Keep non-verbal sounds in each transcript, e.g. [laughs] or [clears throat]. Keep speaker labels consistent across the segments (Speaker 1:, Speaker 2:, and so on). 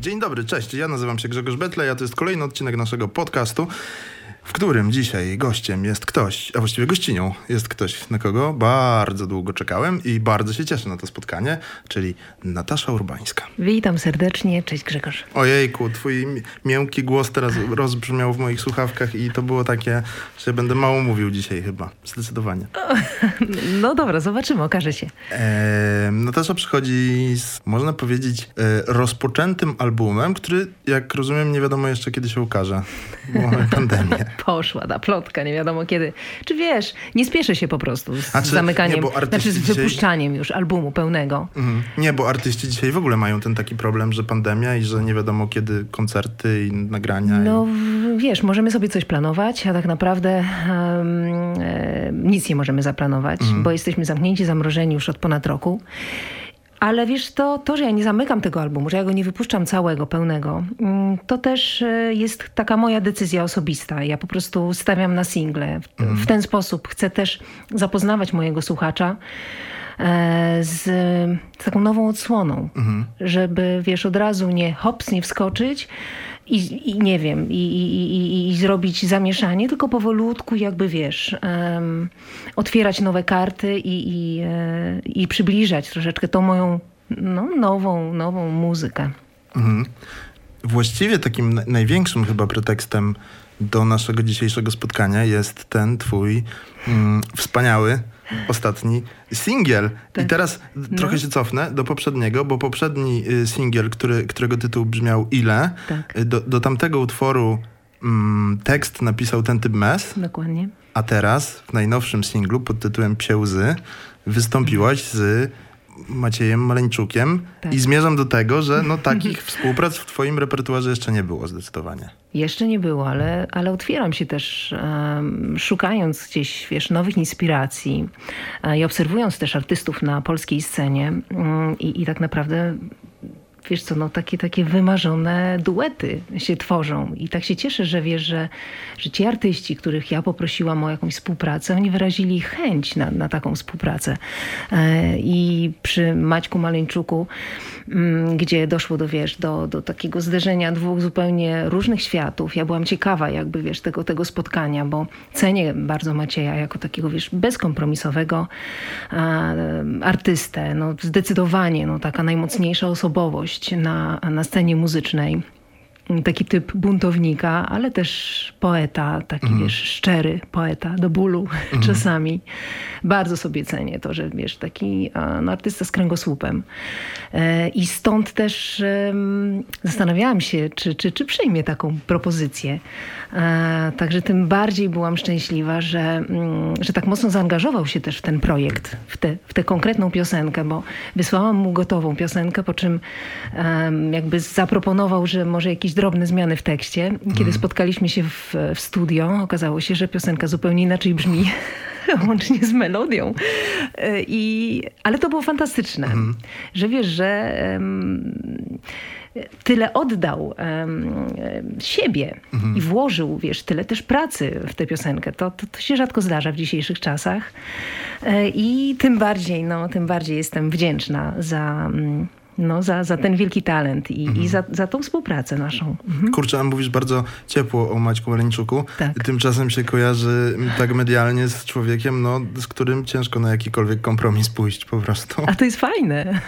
Speaker 1: Dzień dobry, cześć. Ja nazywam się Grzegorz Betle, a to jest kolejny odcinek naszego podcastu w którym dzisiaj gościem jest ktoś, a właściwie gościnią jest ktoś, na kogo bardzo długo czekałem i bardzo się cieszę na to spotkanie, czyli Natasza Urbańska.
Speaker 2: Witam serdecznie, cześć Grzegorz.
Speaker 1: Ojejku, twój miękki głos teraz rozbrzmiał w moich słuchawkach i to było takie, że będę mało mówił dzisiaj chyba, zdecydowanie.
Speaker 2: No dobra, zobaczymy, okaże się.
Speaker 1: E, Natasza przychodzi z, można powiedzieć, e, rozpoczętym albumem, który, jak rozumiem, nie wiadomo jeszcze kiedy się ukaże, bo mamy [laughs] pandemię.
Speaker 2: Poszła ta plotka, nie wiadomo kiedy. Czy wiesz, nie spieszę się po prostu z znaczy, zamykaniem, nie, znaczy z dzisiaj... wypuszczaniem już albumu pełnego. Mhm.
Speaker 1: Nie, bo artyści dzisiaj w ogóle mają ten taki problem, że pandemia i że nie wiadomo kiedy koncerty i nagrania.
Speaker 2: No i... wiesz, możemy sobie coś planować, a tak naprawdę um, e, nic nie możemy zaplanować, mhm. bo jesteśmy zamknięci, zamrożeni już od ponad roku. Ale wiesz, to, to, że ja nie zamykam tego albumu, że ja go nie wypuszczam całego, pełnego, mm, to też e, jest taka moja decyzja osobista. Ja po prostu stawiam na single. W, mhm. ten sposób chcę też zapoznawać mojego słuchacza e, z, z taką nową odsłoną, mhm. żeby, wiesz, od razu nie hops, nie wskoczyć, i, i nie wiem, i, i, i, zrobić zamieszanie, tylko powolutku jakby wiesz, um, otwierać nowe karty i, i, e, i przybliżać troszeczkę tą moją no, nową, nową muzykę. Mhm.
Speaker 1: Właściwie takim największym chyba pretekstem do naszego dzisiejszego spotkania jest ten twój mm, wspaniały ostatni singiel. Tak. I teraz no. trochę się cofnę do poprzedniego, bo poprzedni y, singiel, który, którego tytuł brzmiał Ile, tak. Y, do, do tamtego utworu mm, tekst napisał ten typ mes.
Speaker 2: Dokładnie.
Speaker 1: A teraz w najnowszym singlu pod tytułem Psie łzy wystąpiłaś z Maciejem Maleńczukiem tak. i zmierzam do tego, że no, takich [laughs] współprac w twoim repertuarze jeszcze nie było zdecydowanie.
Speaker 2: Jeszcze nie było, ale, ale otwieram się też, um, szukając gdzieś, wiesz, nowych inspiracji um, i obserwując też artystów na polskiej scenie um, i, i tak naprawdę wiesz co, no takie, takie wymarzone duety się tworzą. I tak się cieszę, że wiesz, że, że ci artyści, których ja poprosiłam o jakąś współpracę, oni wyrazili chęć na, na taką współpracę. E, I przy Maćku Maleńczuku, mm, gdzie doszło do, wiesz, do, do takiego zderzenia dwóch zupełnie różnych światów, ja byłam ciekawa jakby, wiesz, tego, tego spotkania, bo cenię bardzo Macieja jako takiego, wiesz, bezkompromisowego artystę. No, zdecydowanie, no, taka najmocniejsza osobowość na, na scenie muzycznej taki typ buntownika, ale też poeta, taki mm. wiesz, szczery poeta do bólu [laughs] mm. czasami. Bardzo sobie cenię to, że wiesz, taki no, artysta z kręgosłupem. E, I stąd też zastanawiałam się, czy, czy, czy przyjmie taką propozycję. E, także tym bardziej byłam szczęśliwa, że, mm, że tak mocno zaangażował się też w ten projekt, w, te, w tę konkretną piosenkę, bo wysłałam mu gotową piosenkę, po czym jakby zaproponował, że może jakiś drobne zmiany w tekście. Kiedy mm. spotkaliśmy się w, w studio, okazało się, że piosenka zupełnie inaczej brzmi, [laughs] łącznie z melodią. E, I, ale to było fantastyczne, mm. że wiesz, że um, tyle oddał um, siebie mm. i włożył, wiesz, tyle też pracy w tę piosenkę. To, to, to się rzadko zdarza w dzisiejszych czasach. E, I tym bardziej, no, tym bardziej jestem wdzięczna za um, no, za, za ten wielki talent i, mhm. i za, za tą współpracę naszą.
Speaker 1: Mhm. Kurczę, a mówisz bardzo ciepło o Maćku Maleńczuku. Tak. Tymczasem się kojarzy tak medialnie z człowiekiem, no, z którym ciężko na jakikolwiek kompromis pójść po prostu.
Speaker 2: A to jest fajne.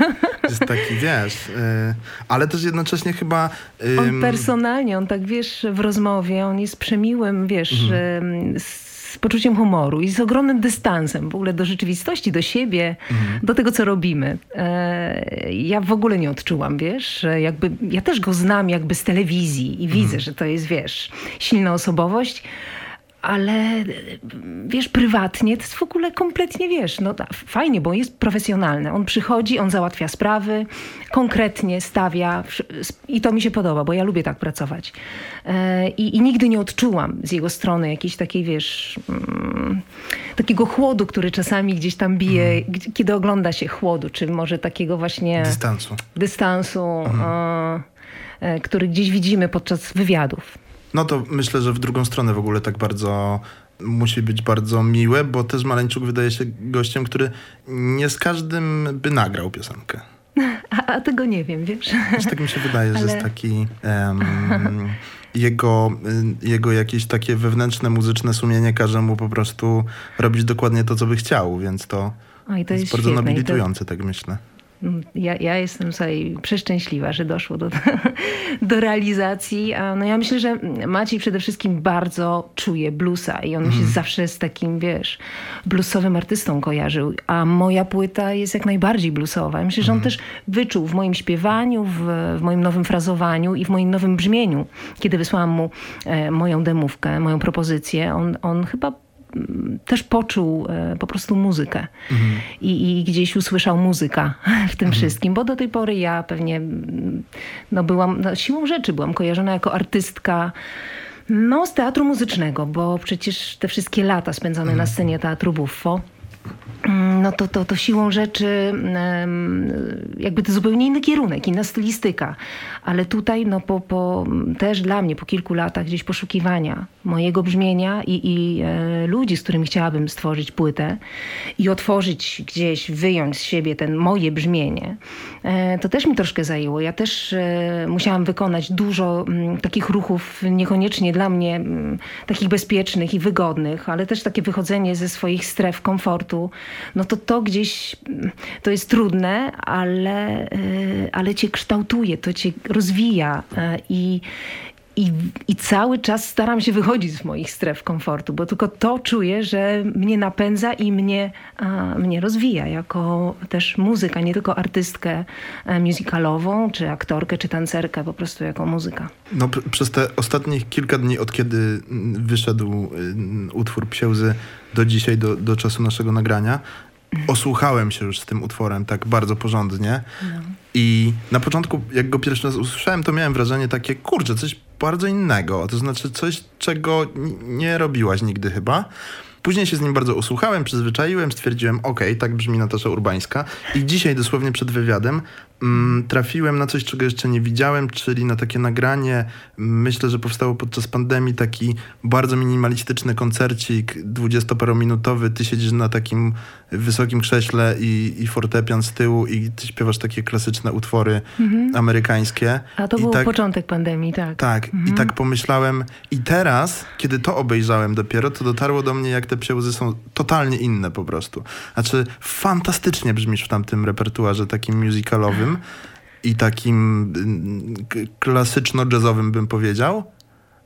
Speaker 1: Jest taki, wiesz, y, ale też jednocześnie chyba...
Speaker 2: on personalnie, on tak, wiesz, w rozmowie, on jest przemiłym, wiesz, mhm z poczuciem humoru i z ogromnym dystansem w ogóle do rzeczywistości, do siebie, mhm. do tego, co robimy. E, ja w ogóle nie odczułam, wiesz, jakby, ja też go znam jakby z telewizji i widzę, mhm. że to jest, wiesz, silna osobowość, ale wiesz, prywatnie to jest w ogóle kompletnie, wiesz, no fajnie, bo jest profesjonalny. On przychodzi, on załatwia sprawy, konkretnie stawia i to mi się podoba, bo ja lubię tak pracować. E, I, i nigdy nie odczułam z jego strony jakiejś takiej, wiesz, mm, takiego chłodu, który czasami gdzieś tam bije, mm. kiedy ogląda się chłodu, czy może takiego właśnie...
Speaker 1: Dystansu.
Speaker 2: Dystansu, mm. e, który gdzieś widzimy podczas wywiadów.
Speaker 1: No to myślę, że w drugą stronę w ogóle tak bardzo musi być bardzo miłe, bo też Maleńczuk wydaje się gościem, który nie z każdym by nagrał piosenkę. [laughs]
Speaker 2: A, a tego nie wiem, wiesz?
Speaker 1: Wiesz, tak mi się wydaje, Ale... że jest taki... Um, jego, y, jego jakieś takie wewnętrzne muzyczne sumienie każe mu po prostu robić dokładnie to, co by chciał, więc to, Oj, to jest, jest bardzo nobilitujące, to... tak myślę.
Speaker 2: Ja, ja jestem sobie przeszczęśliwa, że doszło do, [laughs] do realizacji. No ja myślę, że Maciej przede wszystkim bardzo czuje bluesa i on mm. się mhm. zawsze z takim, wiesz, bluesowym artystą kojarzył. A moja płyta jest jak najbardziej bluesowa. Ja myślę, że on mm. też wyczuł w moim śpiewaniu, w, w, moim nowym frazowaniu i w moim nowym brzmieniu. Kiedy wysłałam mu e, moją demówkę, moją propozycję, on, on chyba też poczuł e, po prostu muzykę mhm. I, I, gdzieś usłyszał muzyka [laughs] w tym mhm. wszystkim, bo do tej pory ja pewnie no byłam, no siłą rzeczy byłam kojarzona jako artystka no, z teatru muzycznego, bo przecież te wszystkie lata spędzone mhm. na scenie teatru Buffo no to, to, to siłą rzeczy jakby to zupełnie inny kierunek, inna stylistyka. Ale tutaj no po, po, też dla mnie po kilku latach gdzieś poszukiwania mojego brzmienia i, i e, ludzi, z którymi chciałabym stworzyć płytę i otworzyć gdzieś, wyjąć z siebie ten moje brzmienie, e, to też mi troszkę zajęło. Ja też e, musiałam wykonać dużo mm, takich ruchów niekoniecznie dla mnie mm, takich bezpiecznych i wygodnych, ale też takie wychodzenie ze swoich stref komfortu no to to gdzieś, to jest trudne, ale, e, ale cię kształtuje, to cię rozwija e, i, i, I cały czas staram się wychodzić z moich stref komfortu, bo tylko to czuję, że mnie napędza i mnie, a, mnie rozwija jako też muzyka, nie tylko artystkę e, musicalową, czy aktorkę, czy tancerkę, po prostu jako muzyka.
Speaker 1: No, przez te ostatnie kilka dni, od kiedy wyszedł utwór Psiełzy do dzisiaj, do, do czasu naszego nagrania, osłuchałem się już z tym utworem tak bardzo porządnie. No. I na początku, jak go pierwszy raz usłyszałem, to miałem wrażenie takie, kurczę, coś bardzo innego. To znaczy coś, czego nie robiłaś nigdy chyba. Później się z nim bardzo usłuchałem, przyzwyczaiłem, stwierdziłem, ok, tak brzmi Natasza Urbańska. I dzisiaj dosłownie przed wywiadem trafiłem na coś, czego jeszcze nie widziałem, czyli na takie nagranie, myślę, że powstało podczas pandemii, taki bardzo minimalistyczny koncercik, dwudziestoparominutowy. Ty siedzisz na takim wysokim krześle i, i fortepian z tyłu i ty śpiewasz takie klasyczne utwory mhm. amerykańskie.
Speaker 2: A to
Speaker 1: I
Speaker 2: był tak, początek pandemii, tak.
Speaker 1: Tak, mhm. i tak pomyślałem. I teraz, kiedy to obejrzałem dopiero, to dotarło do mnie, jak te przełzy są totalnie inne po prostu. Znaczy, fantastycznie brzmisz w tamtym repertuarze takim musicalowym i takim mm, klasyczno-jazzowym bym powiedział.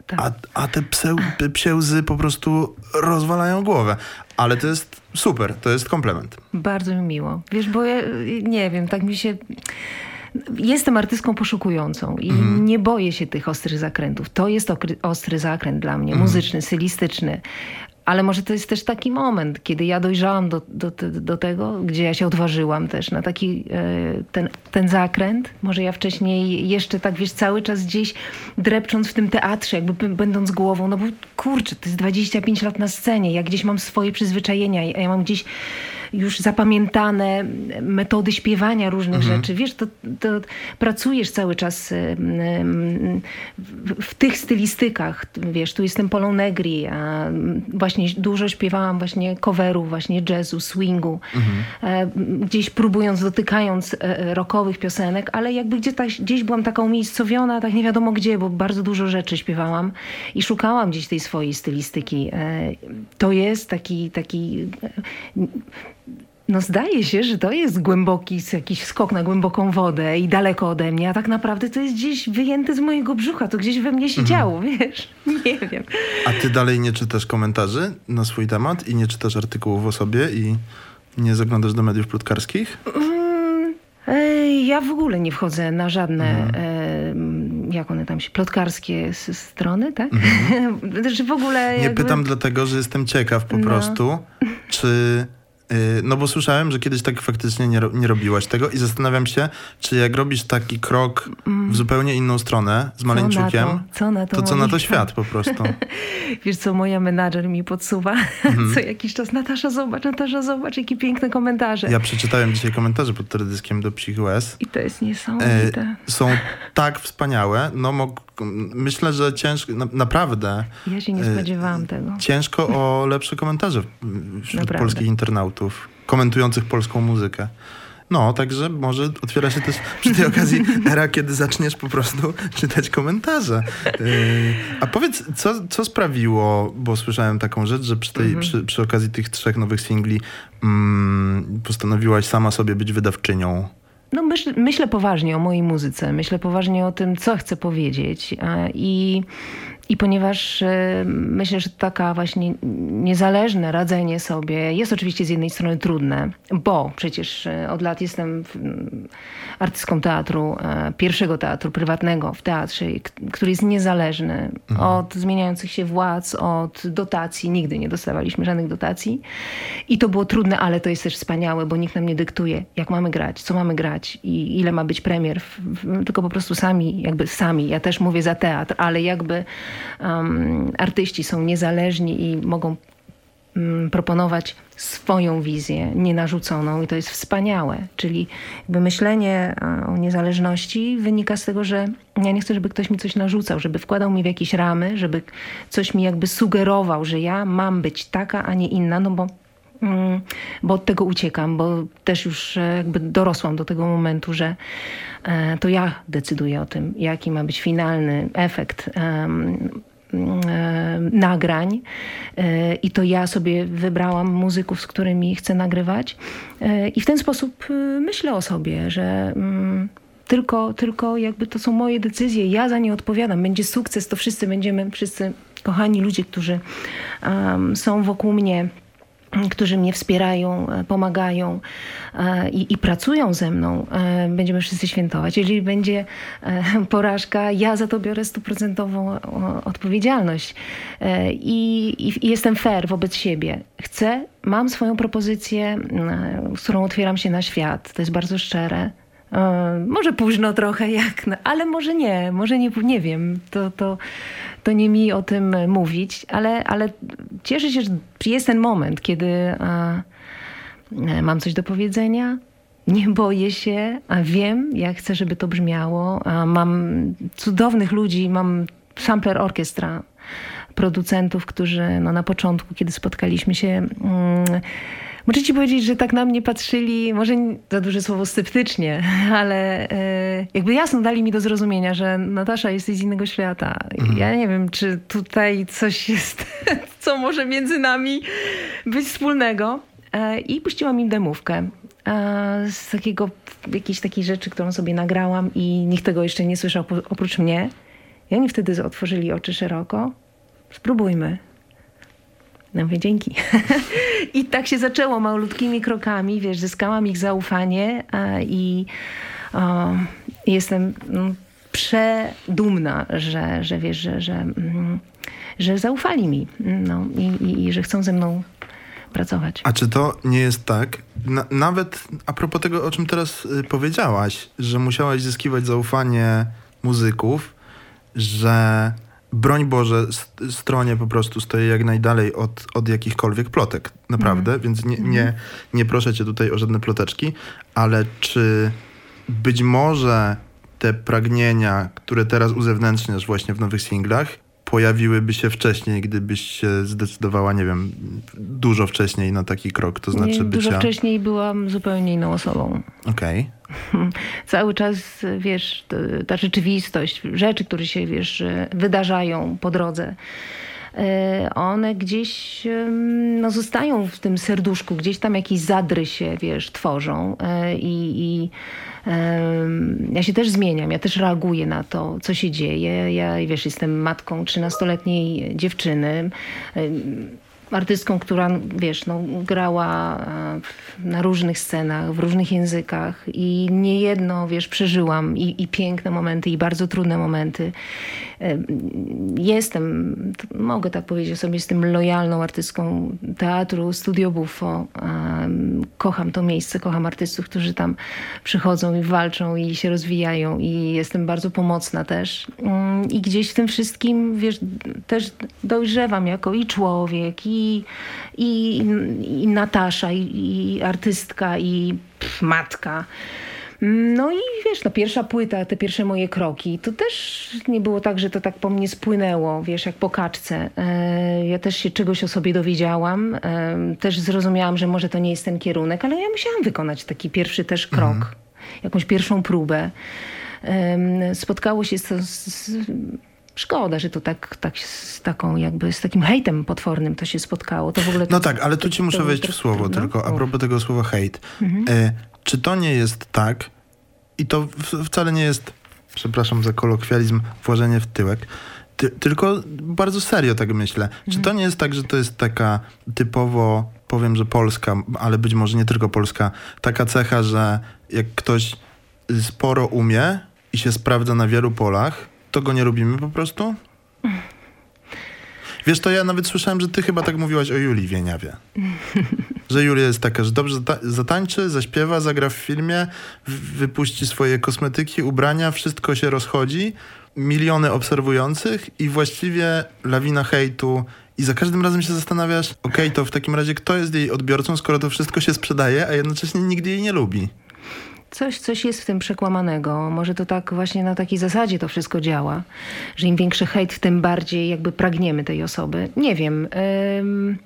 Speaker 1: Tak. A, a te pseł, psiełzy po prostu rozwalają głowę. Ale to jest super, to jest komplement.
Speaker 2: Bardzo mi miło. Wiesz, bo ja nie wiem, tak mi się jestem artystką poszukującą i mm. nie boję się tych ostrych zakrętów. To jest ostry zakręt dla mnie, mm. muzyczny, stylistyczny. Ale może to jest też taki moment, kiedy ja dojrzałam do, do, do tego, gdzie ja się odważyłam też na taki e, ten, ten zakręt. Może ja wcześniej jeszcze tak, wiesz, cały czas gdzieś drepcząc w tym teatrze, jakby będąc głową, no bo kurczę, to jest 25 lat na scenie, ja gdzieś mam swoje przyzwyczajenia, ja mam gdzieś już zapamiętane metody śpiewania różnych mhm. rzeczy. Wiesz, to, to pracujesz cały czas w, w tych stylistykach. Wiesz, tu jestem Polą Negri, a właśnie dużo śpiewałam właśnie coverów, właśnie jazzu, swingu. Mhm. E, gdzieś próbując, dotykając e, e, rockowych piosenek, ale jakby gdzieś, tak, gdzieś byłam taka umiejscowiona, tak nie wiadomo gdzie, bo bardzo dużo rzeczy śpiewałam i szukałam gdzieś tej swojej stylistyki. To jest taki, taki no zdaje się, że to jest głęboki, jakiś skok na głęboką wodę i daleko ode mnie, a tak naprawdę to jest gdzieś wyjęte z mojego brzucha, to gdzieś we mnie się mhm. działo, wiesz, [laughs] nie wiem.
Speaker 1: A ty dalej nie czytasz komentarzy na swój temat i nie czytasz artykułów o sobie i nie zaglądasz do mediów plotkarskich? Mm,
Speaker 2: ja w ogóle nie wchodzę na żadne, mhm. jak one tam się, plotkarskie strony, tak? Mhm. [laughs]
Speaker 1: w ogóle... Nie pytam dlatego, że jestem ciekaw po no. prostu, [laughs] czy no bo słyszałem, że kiedyś tak faktycznie nie, nie robiłaś tego i zastanawiam się, czy jak robisz taki krok w zupełnie inną stronę z maleńczukiem,
Speaker 2: to, co na to,
Speaker 1: to co na to świat po prostu. [laughs]
Speaker 2: Wiesz co, moja menadżer mi podsuwa [laughs] mhm. co jakiś czas. Natasza, zobacz, Natasza, zobacz, jakie piękne komentarze.
Speaker 1: Ja przeczytałem dzisiaj komentarze pod teledyskiem do Psich US.
Speaker 2: I to jest niesamowite.
Speaker 1: E, są [laughs] tak wspaniałe. No myślę, że ciężko, na, naprawdę.
Speaker 2: Ja się nie spodziewałam tego.
Speaker 1: Ciężko o lepsze komentarze wśród naprawdę. polskich internautów komentujących polską muzykę. No, także może otwiera się też przy tej okazji era, kiedy zaczniesz po prostu czytać komentarze. Yy, a powiedz, co, co sprawiło, bo słyszałem taką rzecz, że przy, tej, mhm. przy, przy okazji tych trzech nowych singli mm, postanowiłaś sama sobie być wydawczynią.
Speaker 2: No myśl, myślę poważnie o mojej muzyce, myślę poważnie o tym, co chcę powiedzieć i i ponieważ e, myślę, że taka właśnie niezależne radzenie sobie jest oczywiście z jednej strony trudne, bo przecież e, od lat jestem artystką teatru, e, pierwszego teatru prywatnego w teatrze, który jest niezależny mhm. od zmieniających się władz, od dotacji. Nigdy nie dostawaliśmy żadnych dotacji. I to było trudne, ale to jest też wspaniałe, bo nikt nam nie dyktuje, jak mamy grać, co mamy grać i ile ma być premier. Tylko po prostu sami, jakby sami. Ja też mówię za teatr, ale jakby um, artyści są niezależni i mogą um, proponować swoją wizję, nienarzuconą i to jest wspaniałe. Czyli jakby myślenie o niezależności wynika z tego, że ja nie chcę, żeby ktoś mi coś narzucał, żeby wkładał mi w jakieś ramy, żeby coś mi jakby sugerował, że ja mam być taka, a nie inna, no bo mm, bo od tego uciekam, bo też już e, jakby dorosłam do tego momentu, że e, to ja decyduję o tym, jaki ma być finalny efekt nagrań e, i to ja sobie wybrałam muzyków, z którymi chcę nagrywać i w ten sposób myślę o sobie, że mm, tylko, tylko jakby to są moje decyzje, ja za nie odpowiadam. Będzie sukces, to wszyscy będziemy, wszyscy kochani ludzie, którzy um, są wokół mnie, którzy mnie wspierają, e, pomagają e, i, i, pracują ze mną, e, będziemy wszyscy świętować. Jeżeli będzie porażka, ja za to biorę stuprocentową odpowiedzialność I, i, jestem fair wobec siebie. Chcę, mam swoją propozycję, z którą otwieram się na świat. To jest bardzo szczere. Może późno trochę, jak, ale może nie, może nie, nie wiem. To, to, to nie mi o tym mówić, ale, ale cieszę się, że jest ten moment, kiedy a, mam coś do powiedzenia. Nie boję się, a wiem, jak chcę, żeby to brzmiało. A mam cudownych ludzi, mam sampler orkiestra, producentów, którzy no, na początku, kiedy spotkaliśmy się, mm, Muszę ci powiedzieć, że tak na mnie patrzyli, może za duże słowo sceptycznie, [laughs] ale e, jakby jasno dali mi do zrozumienia, że Natasza jesteś z innego świata. Mhm. Ja nie wiem, czy tutaj coś jest, [laughs] co może między nami być wspólnego. E, I puściłam im demówkę e, z takiego, jakiejś takiej rzeczy, którą sobie nagrałam i nikt tego jeszcze nie słyszał oprócz mnie. I oni wtedy otworzyli oczy szeroko. Spróbujmy. No mówię, dzięki. [laughs] I tak się zaczęło malutkimi krokami, wiesz, zyskałam ich zaufanie i o, jestem no, przedumna, że, że wiesz, że, że, mm, że zaufali mi no, i, i, i że chcą ze mną pracować.
Speaker 1: A czy to nie jest tak, na, nawet a propos tego, o czym teraz y, powiedziałaś, że musiałaś zyskiwać zaufanie muzyków, że broń Boże, stronie po prostu stoję jak najdalej od, od jakichkolwiek plotek, naprawdę, mm. więc nie, nie, mhm. nie proszę cię tutaj o żadne ploteczki, ale czy być może te pragnienia, które teraz uzewnętrzniasz właśnie w nowych singlach, pojawiłyby się wcześniej, gdybyś się zdecydowała, nie wiem, dużo wcześniej na taki krok, to znaczy
Speaker 2: nie,
Speaker 1: bycia...
Speaker 2: Dużo wcześniej byłam zupełnie inną osobą.
Speaker 1: Okej.
Speaker 2: Okay. [laughs] Cały czas, wiesz, ta rzeczywistość, rzeczy, które się, wiesz, wydarzają po drodze, e, one gdzieś no, zostają w tym serduszku, gdzieś tam jakieś zadry się, wiesz, tworzą e, i, i ja się też zmieniam, ja też reaguję na to, co się dzieje. Ja, wiesz, jestem matką 13-letniej dziewczyny. Artystką, która, wiesz, no, grała e, na różnych scenach, w różnych językach i niejedno, wiesz, przeżyłam i, i piękne momenty, i bardzo trudne momenty. E, jestem, mogę tak powiedzieć sobie, jestem lojalną artystką teatru Studio Buffo. E, kocham to miejsce, kocham artystów, którzy tam przychodzą i walczą i się rozwijają i jestem bardzo pomocna też. Mm, I gdzieś w tym wszystkim, wiesz, też dojrzewam jako i człowiek, i, i, i Natasza, i, i artystka, i pff, matka. No i wiesz, no pierwsza płyta, te pierwsze moje kroki, to też nie było tak, że to tak po mnie spłynęło, wiesz, jak po kaczce. E, ja też się czegoś o sobie dowiedziałam, e, też zrozumiałam, że może to nie jest ten kierunek, ale ja musiałam wykonać taki pierwszy też krok, mhm. jakąś pierwszą próbę. Spotkało się z, z Szkoda, że to tak, tak z taką jakby, z takim hejtem potwornym to się spotkało. To w ogóle
Speaker 1: no tak, ale tu ci muszę wejść w słowo tylko, a propos tego słowa hejt. Mhm. E, czy to nie jest tak, i to wcale nie jest, przepraszam za kolokwializm, włożenie w tyłek, ty, tylko bardzo serio tak myślę. Mhm. Czy to nie jest tak, że to jest taka typowo, powiem, że polska, ale być może nie tylko polska, taka cecha, że jak ktoś sporo umie i się sprawdza na wielu polach, to go nie lubimy po prostu? Wiesz, to ja nawet słyszałem, że ty chyba tak mówiłaś o Julii Wieniawie. Że Julia jest taka, że dobrze zatańczy, zaśpiewa, zagra w filmie, wypuści swoje kosmetyki, ubrania, wszystko się rozchodzi, miliony obserwujących i właściwie lawina hejtu i za każdym razem się zastanawiasz, okej, okay, to w takim razie kto jest jej odbiorcą, skoro to wszystko się sprzedaje, a jednocześnie nikt jej nie lubi
Speaker 2: coś, coś jest w tym przekłamanego. Może to tak właśnie na takiej zasadzie to wszystko działa, że im większy hejt, tym bardziej jakby pragniemy tej osoby. Nie wiem. Ym,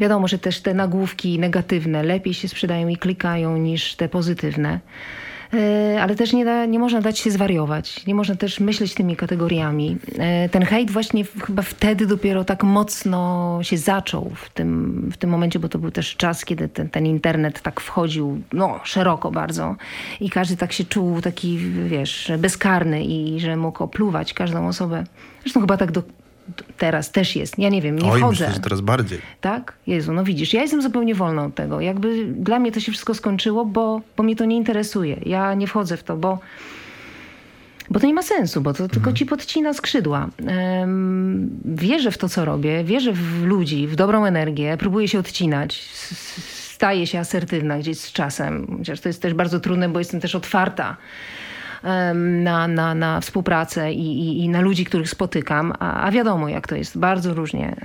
Speaker 2: wiadomo, że też te nagłówki negatywne lepiej się sprzedają i klikają niż te pozytywne. E, ale też nie, da, nie można dać się zwariować. Nie można też myśleć tymi kategoriami. E, ten hejt właśnie chyba wtedy dopiero tak mocno się zaczął w tym, w tym momencie, bo to był też czas, kiedy ten, ten internet tak wchodził no, szeroko bardzo i każdy tak się czuł taki, wiesz, bezkarny i że mógł opluwać każdą osobę. Zresztą chyba tak do, teraz też jest. Ja nie wiem, nie
Speaker 1: Oj,
Speaker 2: chodzę.
Speaker 1: Myślę, że teraz bardziej.
Speaker 2: Tak? Jezu, no widzisz, ja jestem zupełnie wolna od tego. Jakby dla mnie to się wszystko skończyło, bo, bo mnie to nie interesuje. Ja nie wchodzę w to, bo bo to nie ma sensu, bo to mhm. tylko ci podcina skrzydła. Um, wierzę w to, co robię, wierzę w ludzi, w dobrą energię, próbuję się odcinać, staję się asertywna gdzieś z czasem, chociaż to jest też bardzo trudne, bo jestem też otwarta na, na, na współpracę i, i, i na ludzi, których spotykam. A, a, wiadomo, jak to jest bardzo różnie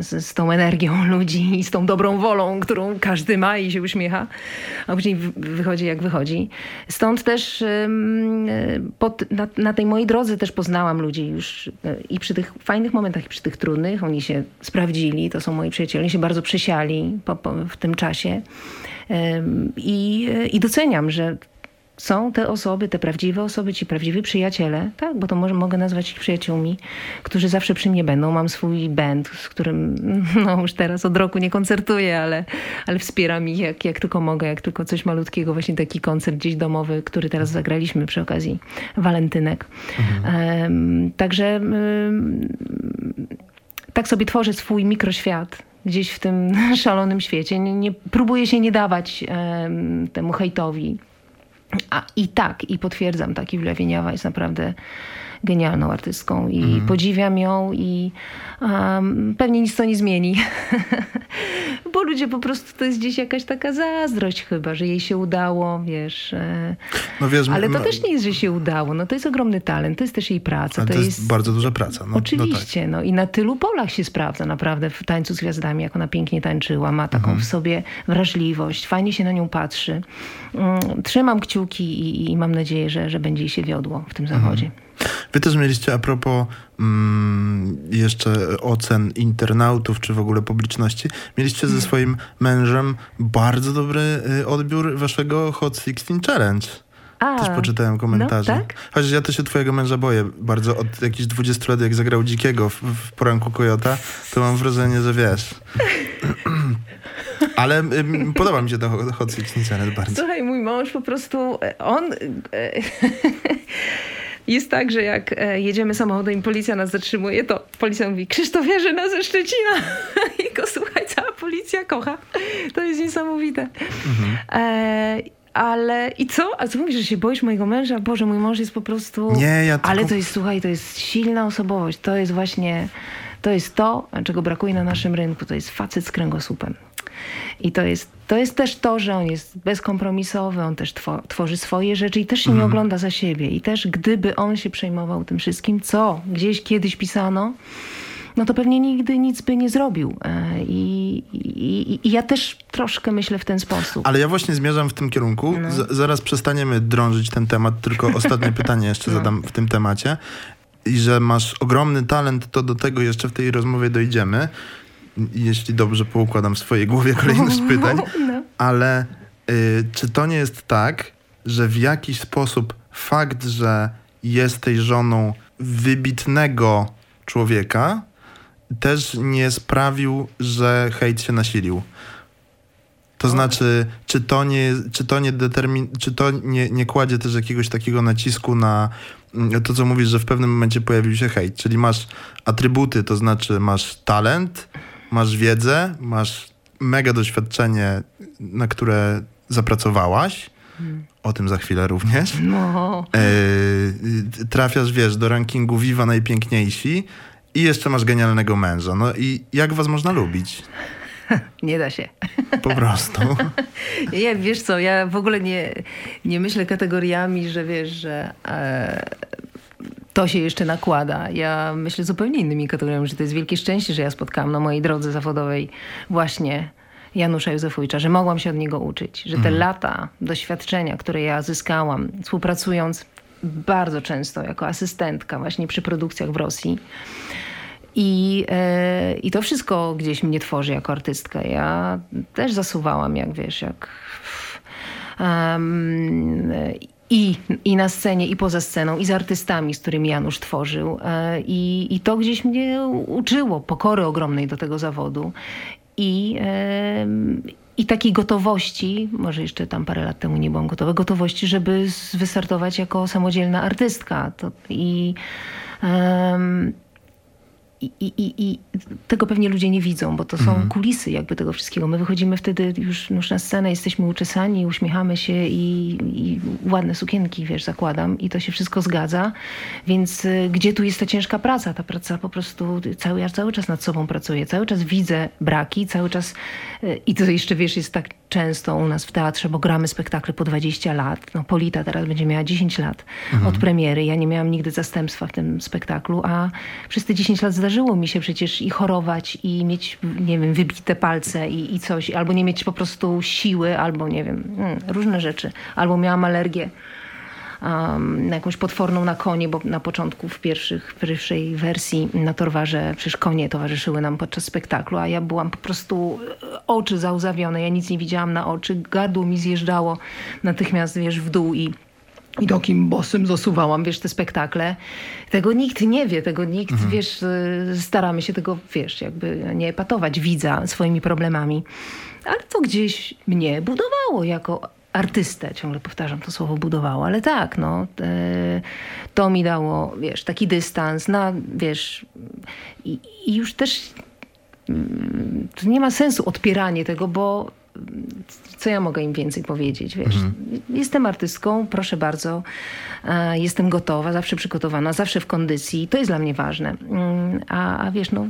Speaker 2: z, z tą energią [laughs] ludzi i z tą dobrą wolą, którą każdy ma i się uśmiecha, a później wychodzi jak wychodzi. Stąd też pod, na, na tej mojej drodze też poznałam ludzi już e, i przy tych fajnych momentach, i przy tych trudnych. Oni się sprawdzili, to są moi przyjaciele, oni się bardzo przesiali po, po, w tym czasie. I, I doceniam, że są te osoby, te prawdziwe osoby, ci prawdziwi przyjaciele, tak, bo to może, mogę nazwać ich przyjaciółmi, którzy zawsze przy mnie będą. Mam swój band, z którym [laughs] no, już teraz od roku nie koncertuję, ale, ale wspieram ich jak, jak tylko mogę, jak tylko coś malutkiego, właśnie taki koncert gdzieś domowy, który teraz zagraliśmy przy okazji walentynek. Mhm. Um, także um, tak sobie tworzę swój mikroświat gdzieś w tym [laughs] szalonym świecie. Nie, nie próbuję się nie dawać um, temu hejtowi a i tak, i potwierdzam, tak, Julia Wieniawa jest naprawdę genialną artystką i mm. podziwiam ją i um, pewnie nic to nie zmieni. [laughs] Bo ludzie po prostu, to jest gdzieś jakaś taka zazdrość chyba, że jej się udało, wiesz. E, no wiesz ale to też nie jest, że się udało. No to jest ogromny talent, to jest też jej praca.
Speaker 1: To, to jest, jest, bardzo duża praca. No,
Speaker 2: oczywiście, no, tak. no, i na tylu polach się sprawdza naprawdę w Tańcu z Gwiazdami, jak ona pięknie tańczyła, ma taką mhm. w sobie wrażliwość, fajnie się na nią patrzy. Mm, trzymam kciuki i, i mam nadzieję, że, że będzie jej się wiodło w tym zawodzie.
Speaker 1: Wy też mieliście a propos mm, jeszcze ocen internautów, czy w ogóle publiczności, mieliście ze swoim mężem bardzo dobry y, odbiór waszego Hot 16 Challenge. A, też poczytałem komentarze. No, tak? Chociaż ja też się twojego męża boję bardzo. Od jakichś 20 lat, jak zagrał Dzikiego w, w poranku Kojota, to mam wrażenie, że wiesz... [laughs] Ale y, podoba mi się to Hot 16 Challenge bardzo.
Speaker 2: Słuchaj, mój mąż po prostu, on... [laughs] jest tak, że jak e, jedziemy samochodem i policja nas zatrzymuje, to policja mówi Krzysztof Jarzyna ze Szczecina. [laughs] I go słuchaj, cała policja kocha. To jest niesamowite. Mhm. E, ale i co? A co mówisz, że się boisz mojego męża? Boże, mój mąż jest po prostu...
Speaker 1: Nie, ja tylko...
Speaker 2: Ale to jest, słuchaj, to jest silna osobowość. To jest właśnie, to jest to, czego brakuje na naszym rynku. To jest facet z kręgosłupem. I to jest, to jest też to, że on jest bezkompromisowy, on też tworzy swoje rzeczy i też się nie mhm. ogląda za siebie. I też gdyby on się przejmował tym wszystkim, co gdzieś kiedyś pisano, no to pewnie nigdy nic by nie zrobił. E, I, i, i ja też troszkę myślę w ten sposób.
Speaker 1: Ale ja właśnie zmierzam w tym kierunku. No. Z, zaraz przestaniemy drążyć ten temat, tylko [laughs] ostatnie pytanie jeszcze no. zadam w tym temacie. I że masz ogromny talent, to do tego jeszcze w tej rozmowie dojdziemy jeśli dobrze poukładam w swojej głowie kolejność pytań, [laughs] no. ale y, czy to nie jest tak, że w jakiś sposób fakt, że jesteś żoną wybitnego człowieka, też nie sprawił, że hejt się nasilił? To znaczy, czy to nie, czy to nie, determin, czy to nie, nie kładzie też jakiegoś takiego nacisku na mm, to, co mówisz, że w pewnym momencie pojawił się hejt, czyli masz atrybuty, to znaczy masz talent, masz wiedzę, masz mega doświadczenie, na które zapracowałaś. O tym za chwilę również. No. E, trafiasz, wiesz, do rankingu Viva Najpiękniejsi i jeszcze masz genialnego męża. No i jak was można lubić? [laughs]
Speaker 2: Nie da się.
Speaker 1: Po prostu. [laughs]
Speaker 2: Nie, wiesz co, ja w ogóle nie, nie myślę kategoriami, że wiesz, że e, to się jeszcze nakłada. Ja myślę zupełnie innymi kategoriami, że to jest wielkie szczęście, że ja spotkałam na mojej drodze zawodowej właśnie Janusza Józefowicza, że mogłam się od niego uczyć, że te mhm. lata doświadczenia, które ja zyskałam, współpracując bardzo często jako asystentka właśnie przy produkcjach w Rosji, i, e, I to wszystko gdzieś mnie tworzy jako artystkę. Ja też zasuwałam, jak wiesz, jak. Um, i, i na scenie, i poza sceną, i z artystami, z którymi Janusz tworzył. E, I, i to gdzieś mnie uczyło pokory ogromnej do tego zawodu. I, i takiej gotowości, może jeszcze tam parę lat temu nie byłam gotowa, gotowości, żeby wystartować jako samodzielna artystka. To, I um, i, i, I, tego pewnie ludzie nie widzą, bo to są mhm. kulisy jakby tego wszystkiego. My wychodzimy wtedy już, już na scenę, jesteśmy uczesani, uśmiechamy się i, i, ładne sukienki, wiesz, zakładam i to się wszystko zgadza. Więc y, gdzie tu jest ta ciężka praca? Ta praca po prostu, cały, ja cały czas nad sobą pracuję, cały czas widzę braki, cały czas y, i to jeszcze, wiesz, jest tak często u nas w teatrze, bo gramy spektakle po 20 lat. No, Polita teraz będzie miała 10 lat mhm. od premiery. Ja nie miałam nigdy zastępstwa w tym spektaklu, a przez te 10 lat zdarzyło mi się przecież i chorować, i mieć, nie wiem, wybite palce i, i coś, albo nie mieć po prostu siły, albo nie wiem, hmm, różne rzeczy. Albo miałam alergię um, jakąś potworną na konie, bo na początku w pierwszych, w pierwszej wersji na Torwarze przecież konie towarzyszyły nam podczas spektaklu, a ja byłam po prostu e, oczy załzawione, ja nic nie widziałam na oczy, gardło mi zjeżdżało natychmiast, wiesz, w dół i i takim bosem zasuwałam, wiesz, te spektakle. Tego nikt nie wie, tego nikt, mhm. wiesz, e, staramy się tego, wiesz, jakby nie patować widza swoimi problemami. Ale to gdzieś mnie budowało jako artystę, ciągle powtarzam to słowo budowało, ale tak, no, e, to mi dało, wiesz, taki dystans, na, wiesz, i, i już też mm, to nie ma sensu odpieranie tego, bo co ja mogę im więcej powiedzieć, wiesz. Mhm. Jestem artystką, proszę bardzo, e, jestem gotowa, zawsze przygotowana, zawsze w kondycji, to jest dla mnie ważne. Mm, a, a wiesz, no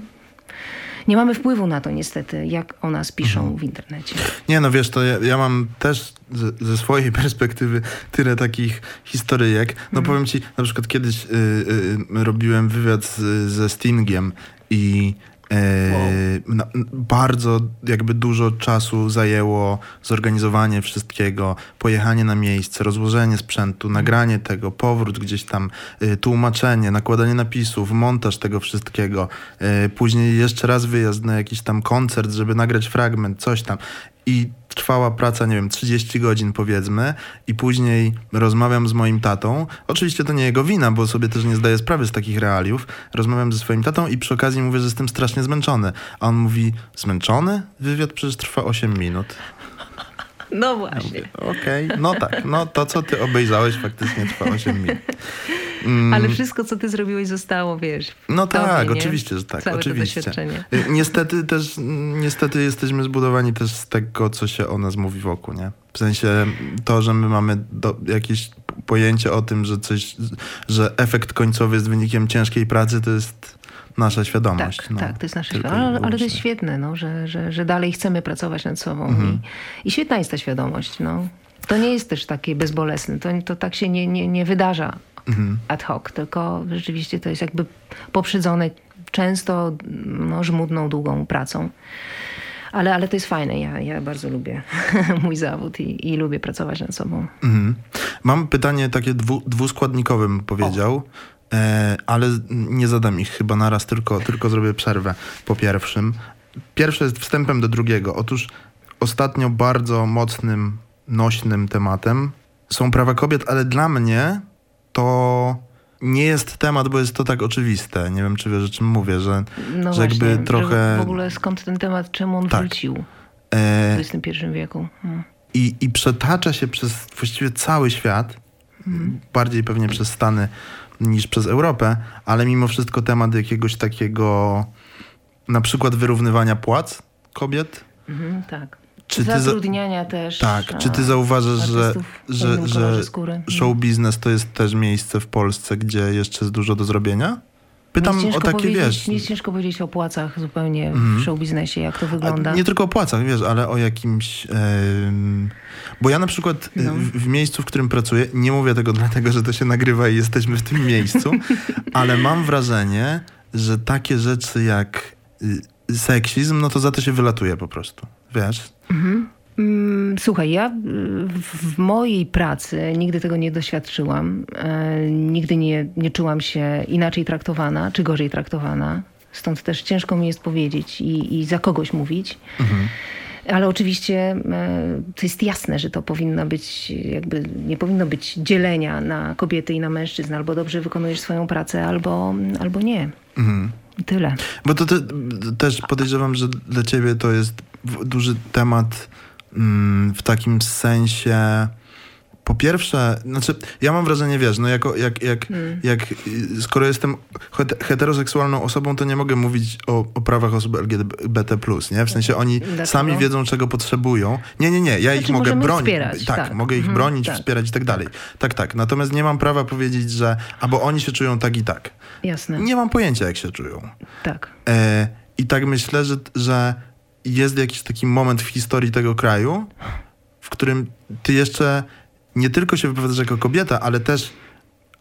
Speaker 2: nie mamy wpływu na to niestety, jak o nas piszą mhm. w internecie.
Speaker 1: Nie, no wiesz, to ja, ja mam też ze, ze, swojej [laughs] perspektywy tyle takich historyjek. No mhm. powiem ci, na przykład kiedyś y, y, robiłem wywiad z, ze Stingiem i Wow. E, bardzo jakby dużo czasu zajęło zorganizowanie wszystkiego, pojechanie na miejsce, rozłożenie sprzętu, nagranie tego, powrót gdzieś tam, e, tłumaczenie, nakładanie napisów, montaż tego wszystkiego, e, później jeszcze raz wyjazd na jakiś tam koncert, żeby nagrać fragment, coś tam. I trwała praca, nie wiem, 30 godzin powiedzmy i później rozmawiam z moim tatą. Oczywiście to nie jego wina, bo sobie też nie zdaję sprawy z takich realiów. Rozmawiam ze swoim tatą i przy okazji mówię, że jestem strasznie zmęczony. A on mówi, zmęczony? Wywiad przecież trwa 8 minut.
Speaker 2: No właśnie.
Speaker 1: Ja Okej, okay, no tak, no to co ty obejrzałeś faktycznie trwa 8 minut.
Speaker 2: Mm. Ale wszystko, co ty zrobiłeś, zostało, wiesz.
Speaker 1: No tobie, tak, nie? oczywiście, że tak.
Speaker 2: Całe
Speaker 1: oczywiście.
Speaker 2: To doświadczenie.
Speaker 1: Y, niestety też, niestety jesteśmy zbudowani też z tego, co się o nas mówi wokół, nie? W sensie to, że my mamy do, jakieś pojęcie o tym, że coś, że efekt końcowy jest wynikiem ciężkiej pracy, to jest nasza świadomość.
Speaker 2: Tak,
Speaker 1: no,
Speaker 2: tak, to jest nasza świadomość. Ale, to jest świetne, no, że, że, że dalej chcemy pracować nad sobą. Mhm. I, I świetna jest ta świadomość. No. To nie jest też takie bezbolesne. To, to tak się nie, nie, nie wydarza mhm. ad hoc, tylko rzeczywiście to jest jakby poprzedzone często no, żmudną, długą pracą. Ale, ale to jest fajne. Ja, ja bardzo lubię [laughs] mój zawód i, i lubię pracować nad sobą. Mhm.
Speaker 1: Mam pytanie takie dwu, dwuskładnikowe, bym powiedział. E, ale nie zadam ich chyba naraz, tylko, tylko zrobię przerwę po pierwszym. Pierwsze jest wstępem do drugiego. Otóż ostatnio bardzo mocnym, nośnym tematem są prawa kobiet, ale dla mnie to nie jest temat, bo jest to tak oczywiste. Nie wiem, czy wiesz, o czym mówię, że,
Speaker 2: no
Speaker 1: że
Speaker 2: właśnie,
Speaker 1: jakby trochę...
Speaker 2: w ogóle skąd ten temat, czemu on tak. wrócił w XXI e, wieku.
Speaker 1: Hmm. I, I przetacza się przez właściwie cały świat, hmm. bardziej pewnie przez Stany niż przez Europę, ale mimo wszystko temat jakiegoś takiego na przykład wyrównywania płac kobiet.
Speaker 2: Mhm, tak. Czy Zatrudniania też.
Speaker 1: Tak. Czy ty zauważasz, że, że, że show biznes to jest też miejsce w Polsce, gdzie jeszcze jest dużo do zrobienia? Pytam o takie, wiesz...
Speaker 2: Nie jest ciężko powiedzieć o płacach zupełnie mm. w mhm. show biznesie, jak to wygląda.
Speaker 1: A nie tylko o płacach, wiesz, ale o jakimś... Yy... Bo ja na przykład no. w, w, miejscu, w którym pracuję, nie mówię tego [laughs] dlatego, że to się nagrywa i jesteśmy w tym miejscu, [laughs] ale mam wrażenie, że takie rzeczy jak y, seksizm, no to za to się wylatuje po prostu, wiesz? Mhm.
Speaker 2: Mm, słuchaj, ja w mojej pracy nigdy tego nie doświadczyłam. E, nigdy nie, nie czułam się inaczej traktowana czy gorzej traktowana. Stąd też ciężko mi jest powiedzieć i, i za kogoś mówić. Mhm. Ale oczywiście e, to jest jasne, że to powinno być, jakby nie powinno być dzielenia na kobiety i na mężczyzn. Albo dobrze wykonujesz swoją pracę, albo, albo nie. Mhm. Tyle.
Speaker 1: Bo to te, też podejrzewam, że dla ciebie to jest duży temat mm, w takim sensie po pierwsze, znaczy ja mam wrażenie, wiesz, no jako, jak, jak, hmm. jak skoro jestem heteroseksualną osobą, to nie mogę mówić o, o prawach osób LGBT+, nie? W sensie oni Dlaczego? sami wiedzą, czego potrzebują. Nie, nie, nie, ja znaczy, ich mogę bronić. Wspierać, tak, tak, mogę ich hmm, bronić, tak. wspierać i tak dalej. Tak, tak. Natomiast nie mam prawa powiedzieć, że albo oni się czują tak i tak.
Speaker 2: Jasne.
Speaker 1: Nie mam pojęcia, jak się czują.
Speaker 2: Tak.
Speaker 1: E, I tak myślę, że, że jest jakiś taki moment w historii tego kraju, w którym ty jeszcze nie tylko się wypowiadasz jako kobieta, ale też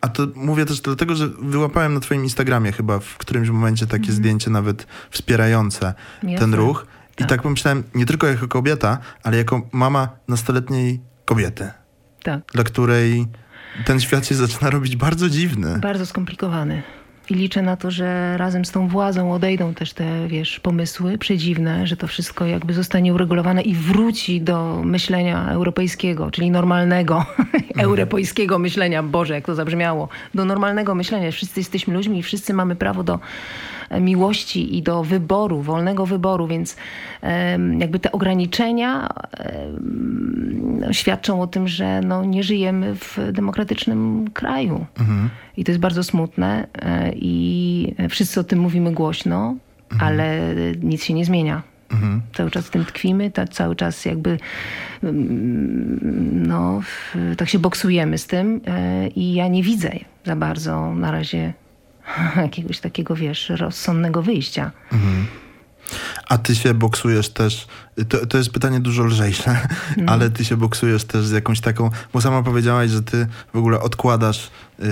Speaker 1: a to mówię też dlatego, że wyłapałem na twoim Instagramie chyba w którymś momencie takie mm. zdjęcie nawet wspierające Jasne. ten ruch. I tak. tak pomyślałem, nie tylko jako kobieta, ale jako mama nastoletniej kobiety.
Speaker 2: Tak.
Speaker 1: Dla której ten świat się zaczyna robić bardzo dziwny.
Speaker 2: Bardzo skomplikowany. I liczę na to, że razem z tą władzą odejdą też te, wiesz, pomysły przedziwne, że to wszystko jakby zostanie uregulowane i wróci do myślenia europejskiego, czyli normalnego, [laughs] mhm. europejskiego myślenia. Boże, jak to zabrzmiało. Do normalnego myślenia. Wszyscy jesteśmy ludźmi i wszyscy mamy prawo do miłości i do wyboru, wolnego wyboru, więc jakby te ograniczenia świadczą o tym, że no, nie żyjemy w demokratycznym kraju. Mhm. I to jest bardzo smutne e, i wszyscy o tym mówimy głośno, mhm. ale nic się nie zmienia. Mhm. Cały czas w tym tkwimy, ta, cały czas jakby no, tak się boksujemy z tym e, i ja nie widzę za bardzo na razie [laughs] jakiegoś takiego, wiesz, rozsądnego wyjścia. Mhm.
Speaker 1: A ty się boksujesz też, to, to jest pytanie dużo lżejsze, no. ale ty się boksujesz też z jakąś taką, bo sama powiedziałaś, że ty w ogóle odkładasz yy,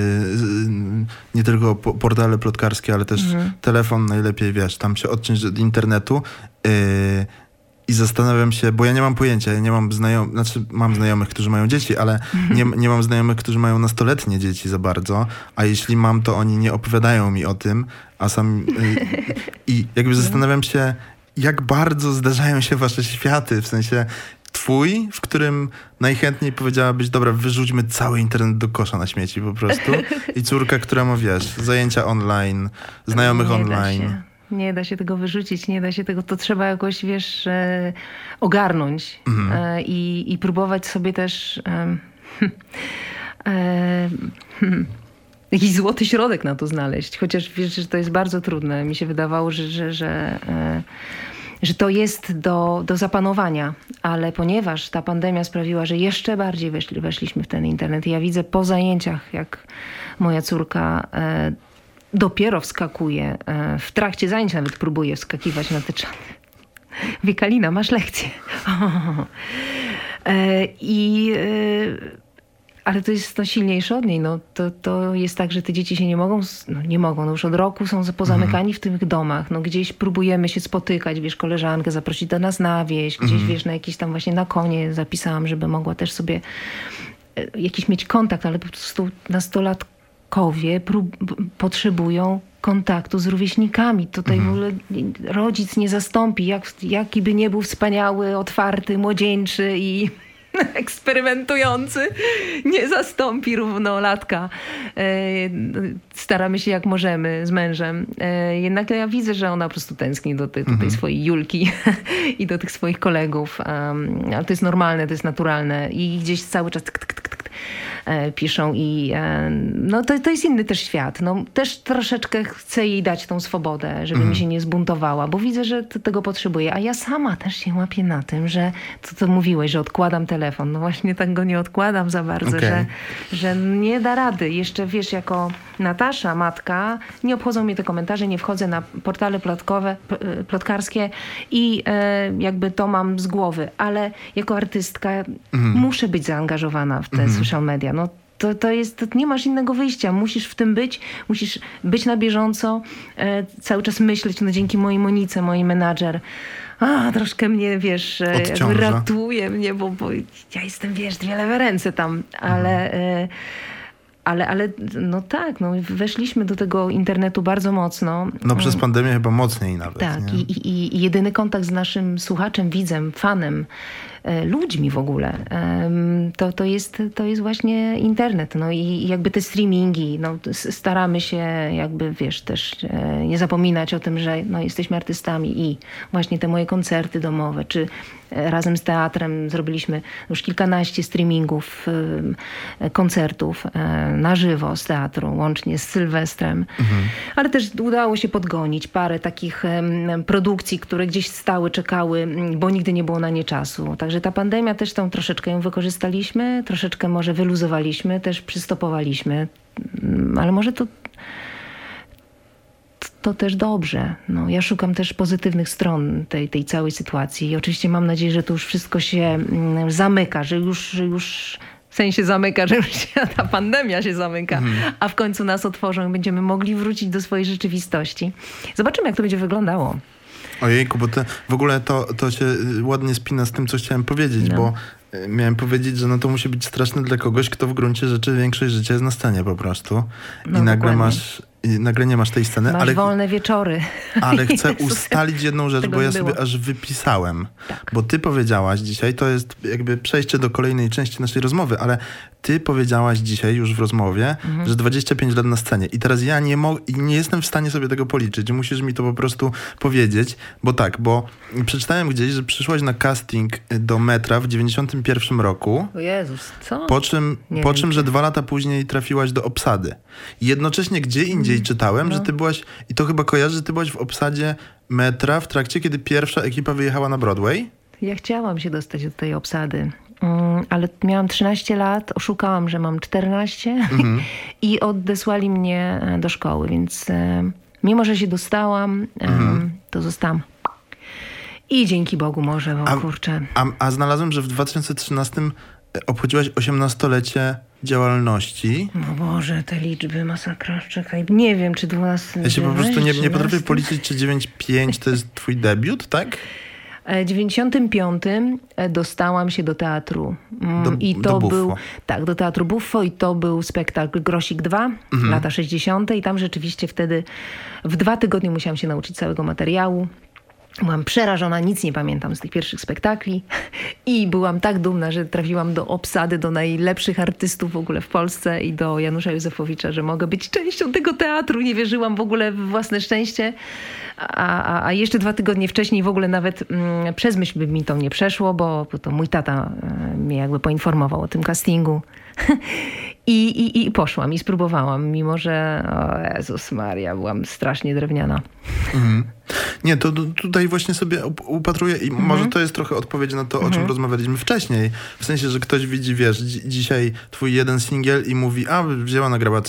Speaker 1: nie tylko portale plotkarskie, ale też mhm. telefon najlepiej, wiesz, tam się odciąć od internetu. Yy, i zastanawiam się, bo ja nie mam pojęcia, ja nie mam znajomych, znaczy mam znajomych, którzy mają dzieci, ale [laughs] nie, nie mam znajomych, którzy mają nastoletnie dzieci za bardzo, a jeśli mam, to oni nie opowiadają mi o tym, a sam y, i jakby zastanawiam się, jak bardzo zdarzają się wasze światy, w sensie twój, w którym najchętniej powiedziałabyś, dobra, wyrzućmy cały internet do kosza na śmieci po prostu i córka, która ma, wiesz, zajęcia online, znajomych online.
Speaker 2: Nie da się tego wyrzucić, nie da się tego, to trzeba jakoś, wiesz, e, ogarnąć mhm. e, i, i próbować sobie też... [laughs] E, [laughs] jakiś złoty środek na to znaleźć. Chociaż wiesz, że to jest bardzo trudne. Mi się wydawało, że, że, że, że to jest do, do zapanowania. Ale ponieważ ta pandemia sprawiła, że jeszcze bardziej weszli, weszliśmy w ten internet. Ja widzę po zajęciach, jak moja córka dopiero wskakuje. E, w trakcie zajęć nawet próbuje wskakiwać na te czaty. Wiekalina, masz lekcję. E, I e, ale to jest no, silniejsze od niej. No, to, to jest tak, że te dzieci się nie mogą, no, nie mogą, no już od roku są pozamykani w tych domach. No, gdzieś próbujemy się spotykać, wiesz, koleżankę zaprosić do nas na wieś, gdzieś, mhm. wiesz, na jakiś tam właśnie na konie zapisałam, żeby mogła też sobie jakiś mieć kontakt, ale po prostu nastolatkowie prób, potrzebują kontaktu z rówieśnikami. Tutaj mhm. w ogóle rodzic nie zastąpi, jak, jaki by nie był wspaniały, otwarty, młodzieńczy i [laughs] eksperymentujący nie zastąpi równolatka. E, staramy się jak możemy z mężem. E, jednak ja widzę, że ona po prostu tęskni do, tej, do tej mhm. swojej Julki [laughs] i do tych swoich kolegów. Ale to jest normalne, to jest naturalne i gdzieś cały czas E, piszą i e, no to, to jest inny też świat. No, też troszeczkę chcę jej dać tą swobodę, żeby mi się nie zbuntowała, bo widzę, że tego potrzebuje. A ja sama też się łapię na tym, że to, co mówiłeś, że odkładam telefon. No właśnie tak go nie odkładam za bardzo, okay. że, że nie da rady. Jeszcze wiesz, jako Natasza, matka, nie obchodzą mnie te komentarze, nie wchodzę na portale plotkowe, e, plotkarskie i e, jakby to mam z głowy, ale jako artystka mm. muszę być zaangażowana w te mm. social media. No, to, to jest, to nie masz innego wyjścia. Musisz w tym być, musisz być na bieżąco, e, cały czas myśleć. No dzięki mojej Monice, mojej menadżer, a, troszkę mnie, wiesz, e, ratuje mnie, bo, bo ja jestem, wiesz, dwie lewe ręce tam, ale... E, ale, ale no tak, no, weszliśmy do tego internetu bardzo mocno.
Speaker 1: No przez mm. pandemię chyba mocniej nawet.
Speaker 2: Tak, i, i, i jedyny kontakt z naszym słuchaczem, widzem, fanem, ludźmi w ogóle, to, to, jest, to jest właśnie internet. No i jakby te streamingi, no, staramy się jakby, wiesz, też e, nie zapominać o tym, że no, jesteśmy artystami i właśnie te moje koncerty domowe, czy e, razem z teatrem zrobiliśmy już kilkanaście streamingów, koncertów na żywo z teatru, łącznie z Sylwestrem. Mhm. Ale też udało się podgonić parę takich produkcji, które gdzieś stały, czekały, bo nigdy nie było na nie czasu. Tak Także ta pandemia też tą troszeczkę ją wykorzystaliśmy, troszeczkę może wyluzowaliśmy, też przystopowaliśmy, mm, ale może to to też dobrze. No, ja szukam też pozytywnych stron tej, tej całej sytuacji i oczywiście mam nadzieję, że to już wszystko się mm, zamyka, że już, że już w sensie zamyka, że już [laughs] ta pandemia się zamyka, mhm. a w końcu nas otworzą i będziemy mogli wrócić do swojej rzeczywistości. Zobaczymy, jak to będzie wyglądało.
Speaker 1: Ojejku, bo te, w ogóle to, to się y, ładnie spina z tym, co chciałem powiedzieć, no. bo y, miałem powiedzieć, że no to musi być straszne dla kogoś, kto w gruncie rzeczy większość życia jest na scenie po prostu. No, I nagle dokładnie. masz i nagle nie masz tej sceny.
Speaker 2: Masz
Speaker 1: ale,
Speaker 2: wolne wieczory. [laughs]
Speaker 1: Ale chcę ustalić jedną rzecz, bo ja sobie aż wypisałem. Tak. Bo ty powiedziałaś dzisiaj, to jest jakby przejście do kolejnej części naszej rozmowy, ale ty powiedziałaś dzisiaj już w rozmowie, mhm. że 25 lat na scenie. I teraz ja nie, mo- nie jestem w stanie sobie tego policzyć. Musisz mi to po prostu powiedzieć, bo tak, bo przeczytałem gdzieś, że przyszłaś na casting do metra w 91 roku.
Speaker 2: O Jezus, co?
Speaker 1: Po czym, po czym że dwa lata później trafiłaś do obsady. I jednocześnie gdzie indziej mm. czytałem, no. że ty byłaś, i to chyba kojarzy, że ty byłaś w obsadzie metra w trakcie, kiedy pierwsza ekipa wyjechała na Broadway.
Speaker 2: Ja chciałam się dostać do tej obsady. Mm, ale miałam 13 lat, oszukałam, że mam 14 mhm. [laughs] i odesłali mnie e, do szkoły, więc e, mimo, że się dostałam, mhm. to zostałam. I dzięki Bogu może, bo a, kurczę.
Speaker 1: A, a znalazłem, że w 2013 e, obchodziłaś 18-lecie działalności.
Speaker 2: No Boże, te liczby, masakra, czekaj. Nie wiem, czy 12...
Speaker 1: Ja się po prostu nie, nie potrafię policzyć, czy 9-5 to jest twój debiut, tak?
Speaker 2: W 95 e, dostałam się do teatru.
Speaker 1: Mm, do, I to był
Speaker 2: tak, do teatru Buffo i to był spektakl Grosik 2, mhm. lata 60. i tam rzeczywiście wtedy w dwa tygodnie musiałam się nauczyć całego materiału. Byłam przerażona, nic nie pamiętam z tych pierwszych spektakli [laughs] i byłam tak dumna, że trafiłam do obsady, do najlepszych artystów w ogóle w Polsce i do Janusza Józefowicza, że mogę być częścią tego teatru. Nie wierzyłam w ogóle w własne szczęście, a, a, a jeszcze dwa tygodnie wcześniej w ogóle nawet mm, przez myśl by mi to nie przeszło, bo, to mój tata e, mnie jakby poinformował o tym castingu. [laughs] I, i, I poszłam i spróbowałam, mimo że, o Jezus Maria, byłam strasznie drewniana. Mhm.
Speaker 1: Nie, to, to, tutaj właśnie sobie upatruję i mhm. może to jest trochę odpowiedź na to, o czym mhm. rozmawialiśmy wcześniej. W sensie, że ktoś widzi, wiesz, dzisiaj twój jeden singiel i mówi, a wzięła, nagrała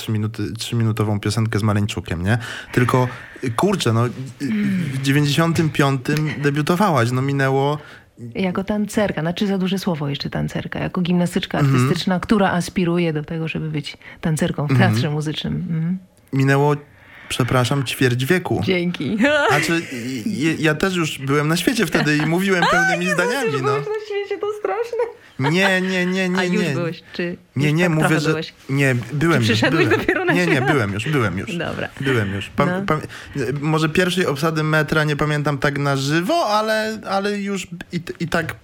Speaker 1: trzyminutową piosenkę z Maleńczukiem, nie? Tylko, kurczę, no w 95 debiutowałaś, no minęło
Speaker 2: jako tancerka, znaczy za duże słowo jeszcze tancerka, jako gimnastyczka mhm. artystyczna, która aspiruje do tego, żeby być tancerką w mhm. teatrze muzycznym. Mhm.
Speaker 1: Minęło przepraszam, ćwierć wieku.
Speaker 2: Dzięki.
Speaker 1: Znaczy, ja, ja też już byłem na świecie wtedy i mówiłem [laughs] pełnymi zdaniami.
Speaker 2: No. Byłeś na świecie, to straszne.
Speaker 1: Nie, nie, nie, nie.
Speaker 2: A już nie. byłeś, czy
Speaker 1: Nie, nie, tak mówię, że... Byłeś? Nie, byłem
Speaker 2: czy przyszedłeś
Speaker 1: byłem.
Speaker 2: dopiero na
Speaker 1: Nie, nie, byłem już, byłem już.
Speaker 2: Dobra.
Speaker 1: Byłem już. Pa, no. pa, może pierwszej obsady metra nie pamiętam tak na żywo, ale, ale już i, i tak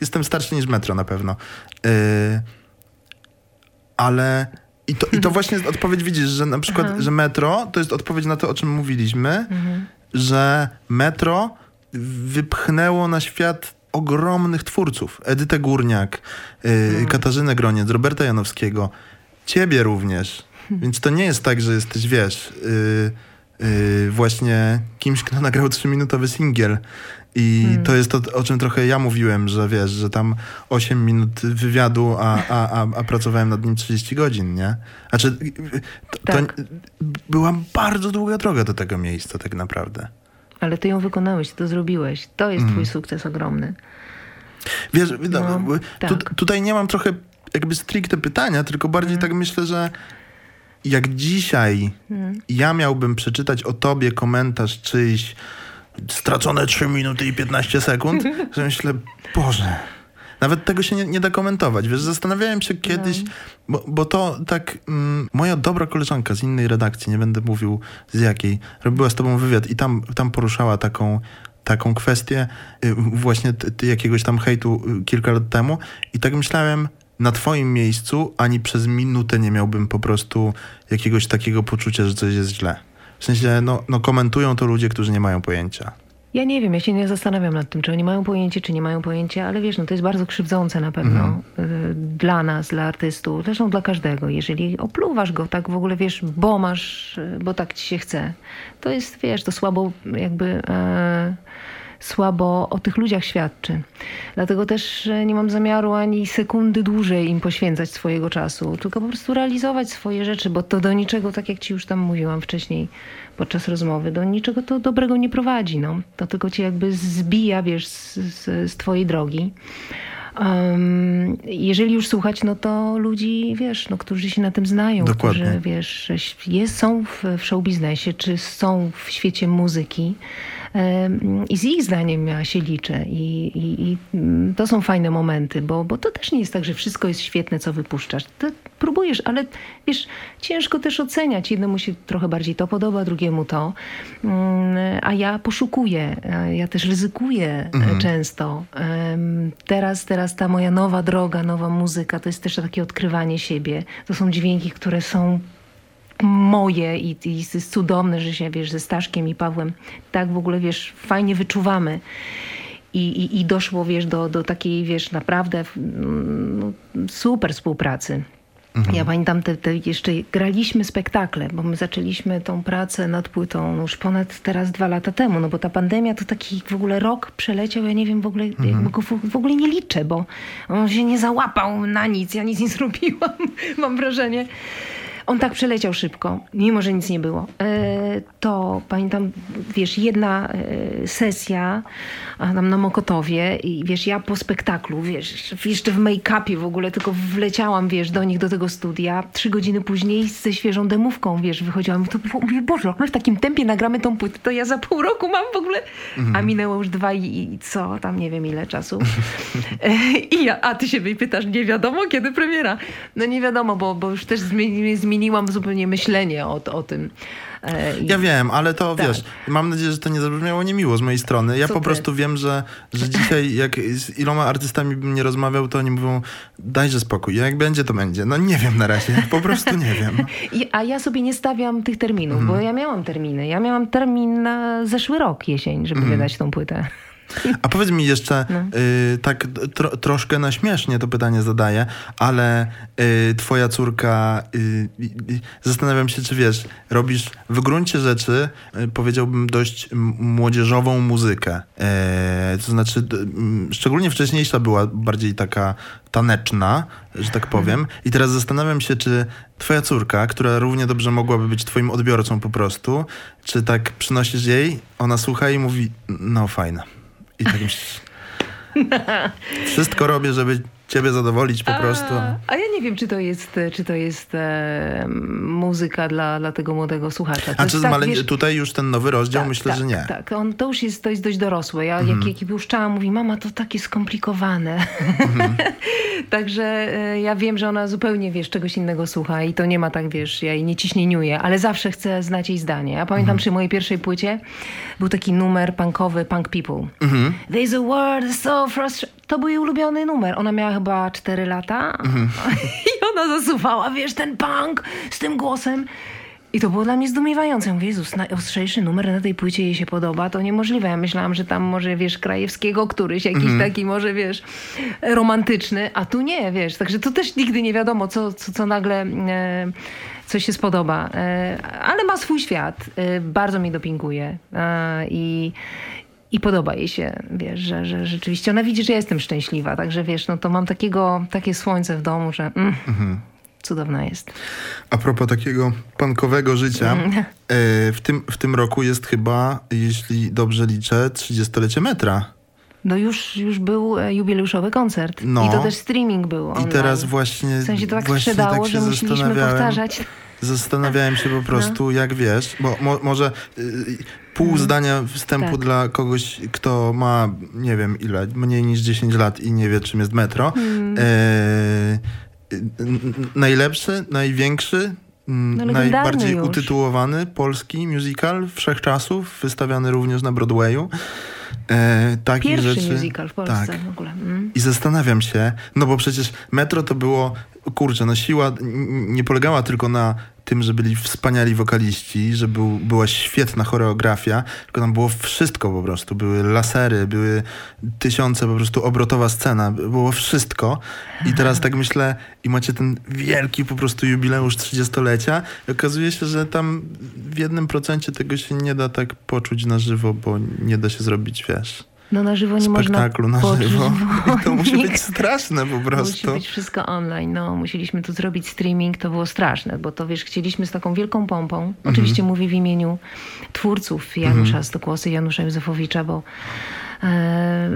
Speaker 1: jestem starszy niż metro na pewno. Yy, ale i to, I to [laughs] właśnie jest odpowiedź, widzisz, że na przykład, Aha. że metro to jest odpowiedź na to, o czym mówiliśmy, mhm. że metro wypchnęło na świat ogromnych twórców. Edytę Górniak, y, mhm. Katarzynę Groniec, Roberta Janowskiego, ciebie również. Mhm. Więc to nie jest tak, że jesteś, wiesz, y, y, właśnie kimś, kto nagrał trzyminutowy singiel i hmm. to jest to, o czym trochę ja mówiłem, że wiesz, że tam 8 minut wywiadu, a, a, a, a pracowałem nad nim 30 godzin, nie? Znaczy, to, tak. to była bardzo długa droga do tego miejsca tak naprawdę.
Speaker 2: Ale ty ją wykonałeś, to zrobiłeś. To jest hmm. twój sukces ogromny.
Speaker 1: Wiesz, no, tu, tak. tutaj nie mam trochę jakby stricte pytania, tylko bardziej hmm. tak myślę, że jak dzisiaj hmm. ja miałbym przeczytać o tobie komentarz czyjś, stracone 3 minuty i 15 sekund, [laughs] że myślę, Boże, nawet tego się nie, nie da komentować. Wiesz, zastanawiałem się kiedyś, no. bo, bo to tak, mm, moja dobra koleżanka z innej redakcji, nie będę mówił z jakiej, robiła z tobą wywiad i tam, tam poruszała taką, taką kwestię y, właśnie t, t, jakiegoś tam hejtu y, kilka lat temu i tak myślałem, na twoim miejscu ani przez minutę nie miałbym po prostu jakiegoś takiego poczucia, że coś jest źle. W sensie, no, no komentują to ludzie, którzy nie mają pojęcia.
Speaker 2: Ja nie wiem, ja się nie zastanawiam nad tym, czy oni mają pojęcie, czy nie mają pojęcia, ale wiesz, no to jest bardzo krzywdzące na pewno mhm. Y, dla nas, dla artystów, zresztą dla każdego. Jeżeli opluwasz go tak w ogóle, wiesz, bo masz, y, bo tak ci się chce, to jest, wiesz, to słabo jakby... E, słabo o tych ludziach świadczy. Dlatego też nie mam zamiaru ani sekundy dłużej im poświęcać swojego czasu, tylko po prostu realizować swoje rzeczy, bo to do niczego, tak jak ci już tam mówiłam wcześniej podczas rozmowy, do niczego to dobrego nie prowadzi. No. To tylko cię jakby zbija, wiesz, z, z, z twojej drogi. Um, jeżeli już słuchać, no to ludzi, wiesz, no, którzy się na tym znają,
Speaker 1: Dokładnie.
Speaker 2: którzy, wiesz, jest, są w, w show biznesie, czy są w świecie muzyki, i z ich zdaniem ja się liczę. I, i, I, mm, to są fajne momenty, bo, bo to też nie jest tak, że wszystko jest świetne, co wypuszczasz. To próbujesz, ale wiesz, ciężko też oceniać. Jednemu się trochę bardziej to podoba, drugiemu to. Mm, a ja poszukuję, ja też ryzykuję mhm. często. Teraz, teraz ta moja nowa droga, nowa muzyka, to jest też takie odkrywanie siebie. To są dźwięki, które są moje i, i jest cudowne, że się, wiesz, ze Staszkiem i Pawłem tak w ogóle, wiesz, fajnie wyczuwamy. I, i, i doszło, wiesz, do, do takiej, wiesz, naprawdę no, super współpracy. Mhm. Ja pamiętam, te, te jeszcze graliśmy spektakle, bo my zaczęliśmy tą pracę nad płytą już ponad teraz dwa lata temu, no bo ta pandemia to taki w ogóle rok przeleciał, ja nie wiem w ogóle, mhm. go w, w, ogóle nie liczę, bo on się nie załapał na nic, ja nic nie [laughs] zrobiłam, mam wrażenie on tak przeleciał szybko, mimo że nic nie było. E, to pamiętam, wiesz, jedna e, sesja tam na Mokotowie i wiesz, ja po spektaklu, wiesz, jeszcze w make-upie w ogóle, tylko wleciałam, wiesz, do nich, do tego studia. Trzy godziny później ze świeżą demówką, wiesz, wychodziłam. To mówię, Boże, my w takim tempie nagramy tą płytę, to ja za pół roku mam w ogóle. Mhm. A minęło już dwa i, i, co, tam nie wiem ile czasu. [laughs] E, I ja, a ty się mnie pytasz, nie wiadomo kiedy premiera. No nie wiadomo, bo, bo już też zmieni, zmieniłam zupełnie myślenie o, o tym.
Speaker 1: E, ja wiem, ale to tak. wiesz, mam nadzieję, że to nie zabrzmiało niemiło z mojej strony. Ja po prostu wiem, że, że dzisiaj [laughs] jak z iloma artystami bym nie rozmawiał, to oni mówią, dajże spokój, jak będzie, to będzie. No nie wiem na razie, po prostu nie wiem. [laughs]
Speaker 2: I, a ja sobie nie stawiam tych terminów, bo mhm. ja miałam terminy. Ja miałam termin na zeszły rok jesień, żeby mm. wydać tą płytę.
Speaker 1: A powiedz mi jeszcze, no. y, tak tro, troszkę na śmiesznie to pytanie zadaję, ale y, twoja córka, y, y zastanawiam się, czy wiesz, robisz w gruncie rzeczy, y, powiedziałbym, dość młodzieżową muzykę. E, to znaczy, szczególnie wcześniejsza była bardziej taka taneczna, że tak powiem. I teraz zastanawiam się, czy twoja córka, która równie dobrze mogłaby być twoim odbiorcą po prostu, czy tak przynosisz jej, ona słucha i mówi, no fajna. I tak myślisz, wszystko robię, żeby ciebie zadowolić po prostu.
Speaker 2: A ja nie wiem, czy to jest, czy to jest e, muzyka dla, dla tego młodego słuchacza.
Speaker 1: To a czy tak, wiesz, tutaj już ten nowy rozdział?
Speaker 2: Tak,
Speaker 1: myślę,
Speaker 2: tak,
Speaker 1: że nie.
Speaker 2: Tak, on, to już jest, to jest dość dorosłe. Ja mhm. jak, jak puszczałam, mówi, mama, to takie skomplikowane. Mhm. [laughs] Także e, ja wiem, że ona zupełnie, wiesz, czegoś innego słucha i to nie ma tak, wiesz, ja jej nie ciśnieniuję, ale zawsze chcę znać jej zdanie. Ja pamiętam mhm. przy mojej pierwszej płycie był taki numer punkowy, Punk People. Mhm. There's a word so frustrating. To był jej ulubiony numer. Ona miała chyba 4 lata mhm. [laughs] i ona zasuwała, wiesz, ten punk z tym głosem. I to było dla mnie zdumiewające. Ja mówię, Jezus, najostrzejszy numer na tej płycie jej się podoba, to niemożliwe. Ja myślałam, że tam może, wiesz, Krajewskiego któryś, jakiś mm. taki może, wiesz, romantyczny, a tu nie, wiesz. Także tu też nigdy nie wiadomo, co, co, co nagle... E, co się spodoba. E, ale ma swój świat. E, bardzo mi dopinguje. E, I, i podoba jej się, wiesz, że, że rzeczywiście ona widzi, że ja jestem szczęśliwa, także wiesz, no to mam takiego, takie słońce w domu, że mm, mhm. cudowna jest.
Speaker 1: A propos takiego pankowego życia, mm. e, w, tym, w tym roku jest chyba, jeśli dobrze liczę, 30-lecie metra.
Speaker 2: No już, już był e, jubileuszowy koncert. No. I to też streaming był online.
Speaker 1: I teraz właśnie...
Speaker 2: W sensie to tak sprzedało, tak że musieliśmy powtarzać.
Speaker 1: Zastanawiałem się po prostu, no. jak wiesz, bo mo, może y, pół mhm. zdania wstępu tak. dla kogoś, kto ma, nie wiem ile, mniej niż 10 lat i nie wie, czym jest metro. Hmm. E, najlepszy, największy, no, najbardziej już. utytułowany polski musical wszechczasów, wystawiany również na Broadwayu.
Speaker 2: E, takich Pierwszy rzeczy. musical w Polsce tak. w ogóle. Mm.
Speaker 1: I zastanawiam się, no bo przecież Metro to było, kurczę, no siła nie polegała tylko na tym, że byli wspaniali wokaliści, że był, była świetna choreografia, tylko tam było wszystko po prostu. Były lasery, były tysiące po prostu obrotowa scena, było wszystko. I teraz tak myślę, i macie ten wielki po prostu jubileusz 30-lecia i okazuje się, że tam w jednym procencie tego się nie da tak poczuć na żywo, bo nie da się zrobić, wiesz
Speaker 2: no na żywo nie
Speaker 1: spektaklu
Speaker 2: można
Speaker 1: na żywo. [laughs] I to musi być straszne po prostu.
Speaker 2: Musi być wszystko online. No, musieliśmy tu zrobić streaming, to było straszne, bo to wiesz, chcieliśmy z taką wielką pompą. Mhm. Oczywiście mówię w imieniu twórców Janusza mhm. Stokłosy, Janusza Józefowicza, bo e,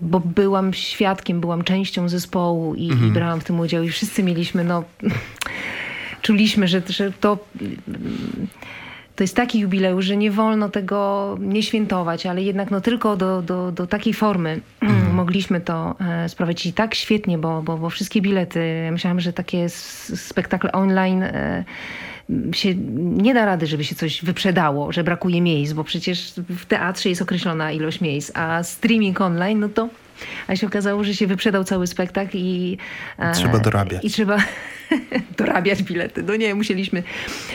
Speaker 2: bo byłam świadkiem, byłam częścią zespołu i, mhm. i brałam w tym udział i wszyscy mieliśmy, no [laughs] czuliśmy, że, że to to jest taki jubileusz, że nie wolno tego nie świętować, ale jednak no tylko do, do, do takiej formy [clears throat] mogliśmy to e, sprowadzić i tak świetnie, bo, bo, bo wszystkie bilety, myślałam, że takie spektakle online e, się nie da rady, żeby się coś wyprzedało, że brakuje miejsc, bo przecież w teatrze jest określona ilość miejsc, a streaming online, no to a się okazało, że się wyprzedał cały spektakl i...
Speaker 1: E, trzeba dorabiać.
Speaker 2: I trzeba [laughs] dorabiać bilety. No nie, musieliśmy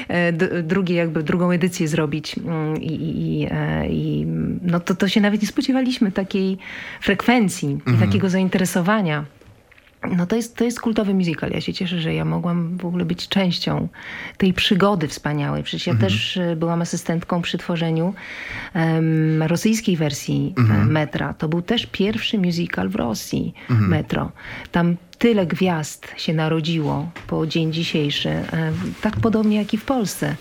Speaker 2: e, drugie, jakby drugą edycję zrobić mm, i, i, e, i no to, to się nawet nie spodziewaliśmy takiej frekwencji mhm. i takiego zainteresowania. No to jest, to jest kultowy musical. Ja się cieszę, że ja mogłam w ogóle być częścią tej przygody wspaniałej. Przecież ja mhm. też e, byłam asystentką przy tworzeniu um, rosyjskiej wersji e, mhm. Metra. To był też pierwszy musical w Rosji, mhm. Metro. Tam tyle gwiazd się narodziło po dzień dzisiejszy. E, tak podobnie jak i w Polsce.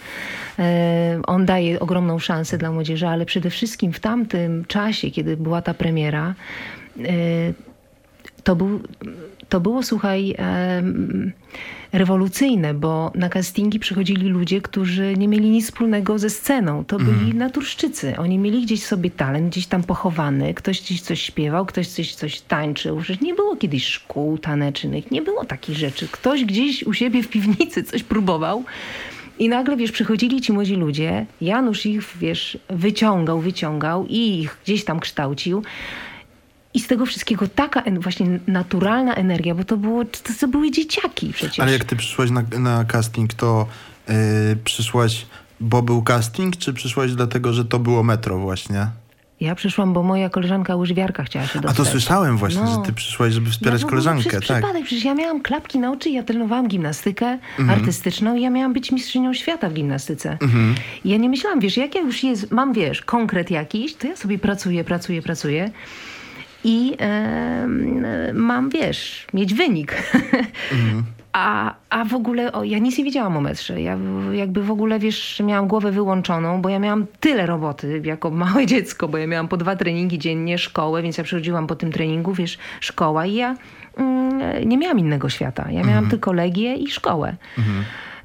Speaker 2: On daje ogromną szansę dla młodzieży, ale przede wszystkim w tamtym czasie, kiedy była ta premiera, to był to było, słuchaj, rewolucyjne, bo na castingi przychodzili ludzie, którzy nie mieli nic wspólnego ze sceną. To byli mm. naturszczycy. Oni mieli gdzieś sobie talent, gdzieś tam pochowany. Ktoś gdzieś coś śpiewał, ktoś coś, coś tańczył. Przecież nie było kiedyś szkół tanecznych, nie było takich rzeczy. Ktoś gdzieś u siebie w piwnicy coś próbował. I nagle, wiesz, przychodzili ci młodzi ludzie, Janusz ich, wiesz, wyciągał, wyciągał i ich gdzieś tam kształcił. I z tego wszystkiego taka właśnie naturalna energia, bo to, było, to, to były dzieciaki przecież.
Speaker 1: Ale jak ty przyszłaś na, na casting, to yy, przyszłaś, bo był casting, czy przyszłaś dlatego, że to było metro właśnie?
Speaker 2: Ja przyszłam, bo moja koleżanka łyżwiarka chciała się dostać.
Speaker 1: A to słyszałem właśnie,
Speaker 2: No.
Speaker 1: że ty przyszłaś, żeby wspierać
Speaker 2: ja
Speaker 1: koleżankę,
Speaker 2: przez
Speaker 1: tak.
Speaker 2: przypadek, przecież ja miałam klapki na oczy, ja trenowałam gimnastykę
Speaker 1: Mhm.
Speaker 2: artystyczną i ja miałam być mistrzynią świata w gimnastyce. I ja nie myślałam, wiesz, jak ja już jest, mam, wiesz, konkret jakiś, to ja sobie pracuję, pracuję, pracuję i em, mam, wiesz, mieć wynik.
Speaker 1: Mhm.
Speaker 2: A, a w ogóle, o, ja nic nie wiedziałam o metrze. Ja jakby w ogóle, wiesz, miałam głowę wyłączoną, bo ja miałam tyle roboty jako małe dziecko, bo ja miałam po dwa treningi dziennie, szkołę, więc ja przychodziłam po tym treningu, wiesz, szkoła i ja mm, nie miałam innego świata. Ja miałam
Speaker 1: Mhm.
Speaker 2: tylko Legię i szkołę.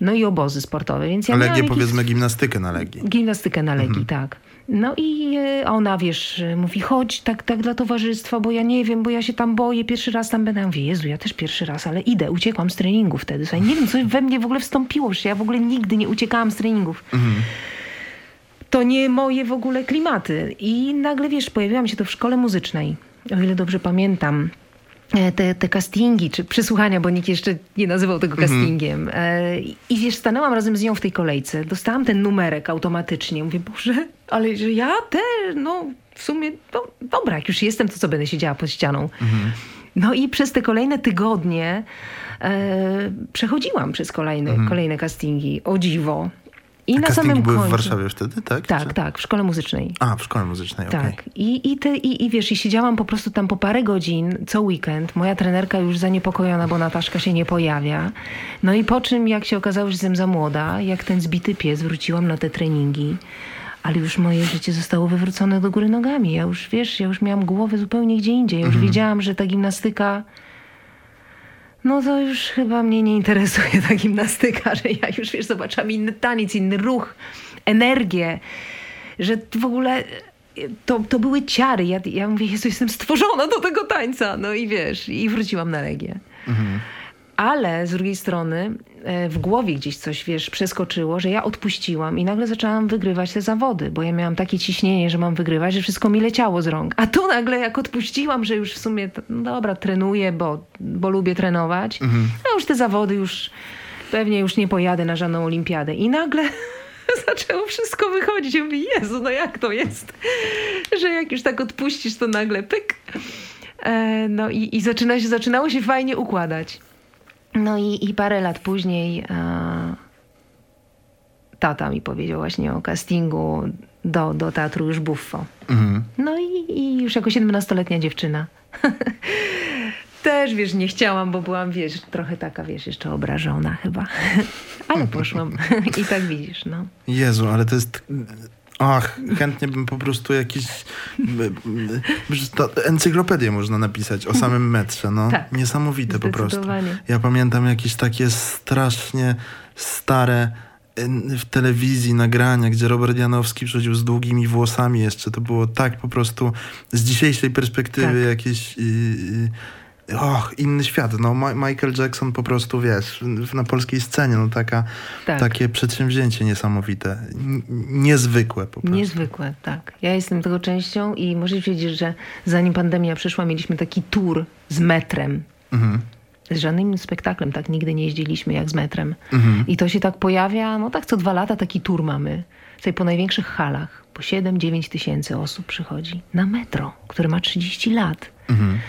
Speaker 2: No i obozy sportowe, więc ja
Speaker 1: Legię,
Speaker 2: miałam jakiś-
Speaker 1: powiedzmy gimnastykę na Legii.
Speaker 2: Gimnastykę na Legii,
Speaker 1: Mhm.
Speaker 2: tak. No i e, ona, wiesz, mówi, chodź tak, tak dla towarzystwa, bo ja nie wiem, bo ja się tam boję, pierwszy raz tam będę. Ja mówię, Jezu, ja też pierwszy raz, ale idę, uciekłam z treningu wtedy. Słuchaj, nie wiem, co we mnie w ogóle wstąpiło, że ja w ogóle nigdy nie uciekałam z treningów.
Speaker 1: Mhm.
Speaker 2: To nie moje w ogóle klimaty. I nagle, wiesz, pojawiłam się to w szkole muzycznej, o ile dobrze pamiętam. E, Te, te castingi, czy przesłuchania, bo nikt jeszcze nie nazywał tego castingiem. E, I wiesz, stanęłam razem z nią w tej kolejce. Dostałam ten numerek automatycznie. Mówię, Boże, ale że ja też, no w sumie, no, dobra, jak już jestem, to co będę siedziała pod ścianą. No i przez te kolejne tygodnie e, przechodziłam przez kolejne, kolejne castingi. O dziwo. I
Speaker 1: A
Speaker 2: na samym
Speaker 1: były
Speaker 2: końcu.
Speaker 1: w Warszawie wtedy, tak?
Speaker 2: Tak,
Speaker 1: Czy-
Speaker 2: tak, w szkole muzycznej.
Speaker 1: A, w szkole muzycznej.
Speaker 2: Tak. I, i, te, i, I wiesz, i siedziałam po prostu tam po parę godzin, co weekend. Moja trenerka już zaniepokojona, bo Nataszka się nie pojawia. No i po czym, jak się okazało, że jestem za młoda, jak ten zbity pies, wróciłam na te treningi. Ale już moje życie zostało wywrócone do góry nogami. Ja już, wiesz, ja już miałam głowę zupełnie gdzie indziej. Ja już wiedziałam, że ta gimnastyka... No to już chyba mnie nie interesuje ta gimnastyka, że ja już, wiesz, zobaczyłam inny taniec, inny ruch, energię, że w ogóle to, to były ciary. Ja, ja mówię, Jezu, jestem stworzona do tego tańca. No i wiesz, i wróciłam na Legię. Ale z drugiej strony e, w głowie gdzieś coś, wiesz, przeskoczyło, że ja odpuściłam i nagle zaczęłam wygrywać te zawody, bo ja miałam takie ciśnienie, że mam wygrywać, że wszystko mi leciało z rąk. A tu nagle jak odpuściłam, że już w sumie, no dobra, trenuję, bo, bo lubię trenować, a już te zawody już, pewnie już nie pojadę na żadną olimpiadę. I nagle [laughs] zaczęło wszystko wychodzić. Ja mówię, Jezu, no jak to jest, że jak już tak odpuścisz, to nagle pyk. E, No i, i zaczyna się, zaczynało się fajnie układać. No i, i parę lat później e, tata mi powiedział właśnie o castingu do, do teatru już Buffo.
Speaker 1: Mhm.
Speaker 2: No i, i już jako 17-letnia dziewczyna. [laughs] Też, wiesz, nie chciałam, bo byłam, wiesz, trochę taka, wiesz, jeszcze obrażona chyba. [laughs] Ale poszłam. [laughs] I tak widzisz, no.
Speaker 1: Jezu, ale to jest... Ach, chętnie bym po prostu jakiś... Encyklopedię można napisać o samym metrze, no.
Speaker 2: Tak.
Speaker 1: Niesamowite po prostu. Ja pamiętam jakieś takie strasznie stare w telewizji nagrania, gdzie Robert Janowski przychodził z długimi włosami jeszcze. To było tak po prostu z dzisiejszej perspektywy
Speaker 2: Tak.
Speaker 1: jakieś... Och, inny świat. No, Michael Jackson po prostu, wiesz, na polskiej scenie, no taka,
Speaker 2: Tak.
Speaker 1: takie przedsięwzięcie niesamowite. Niezwykłe po prostu.
Speaker 2: Niezwykłe, tak. Ja jestem tego częścią i muszę wiedzieć, że zanim pandemia przyszła, mieliśmy taki tour z metrem.
Speaker 1: Mhm.
Speaker 2: Z żadnym spektaklem tak nigdy nie jeździliśmy jak z metrem.
Speaker 1: Mhm.
Speaker 2: I to się tak pojawia, no tak co dwa lata taki tour mamy. Tutaj po największych halach. Po 7-9 tysięcy osób przychodzi na metro, które ma 30 lat.
Speaker 1: Mhm.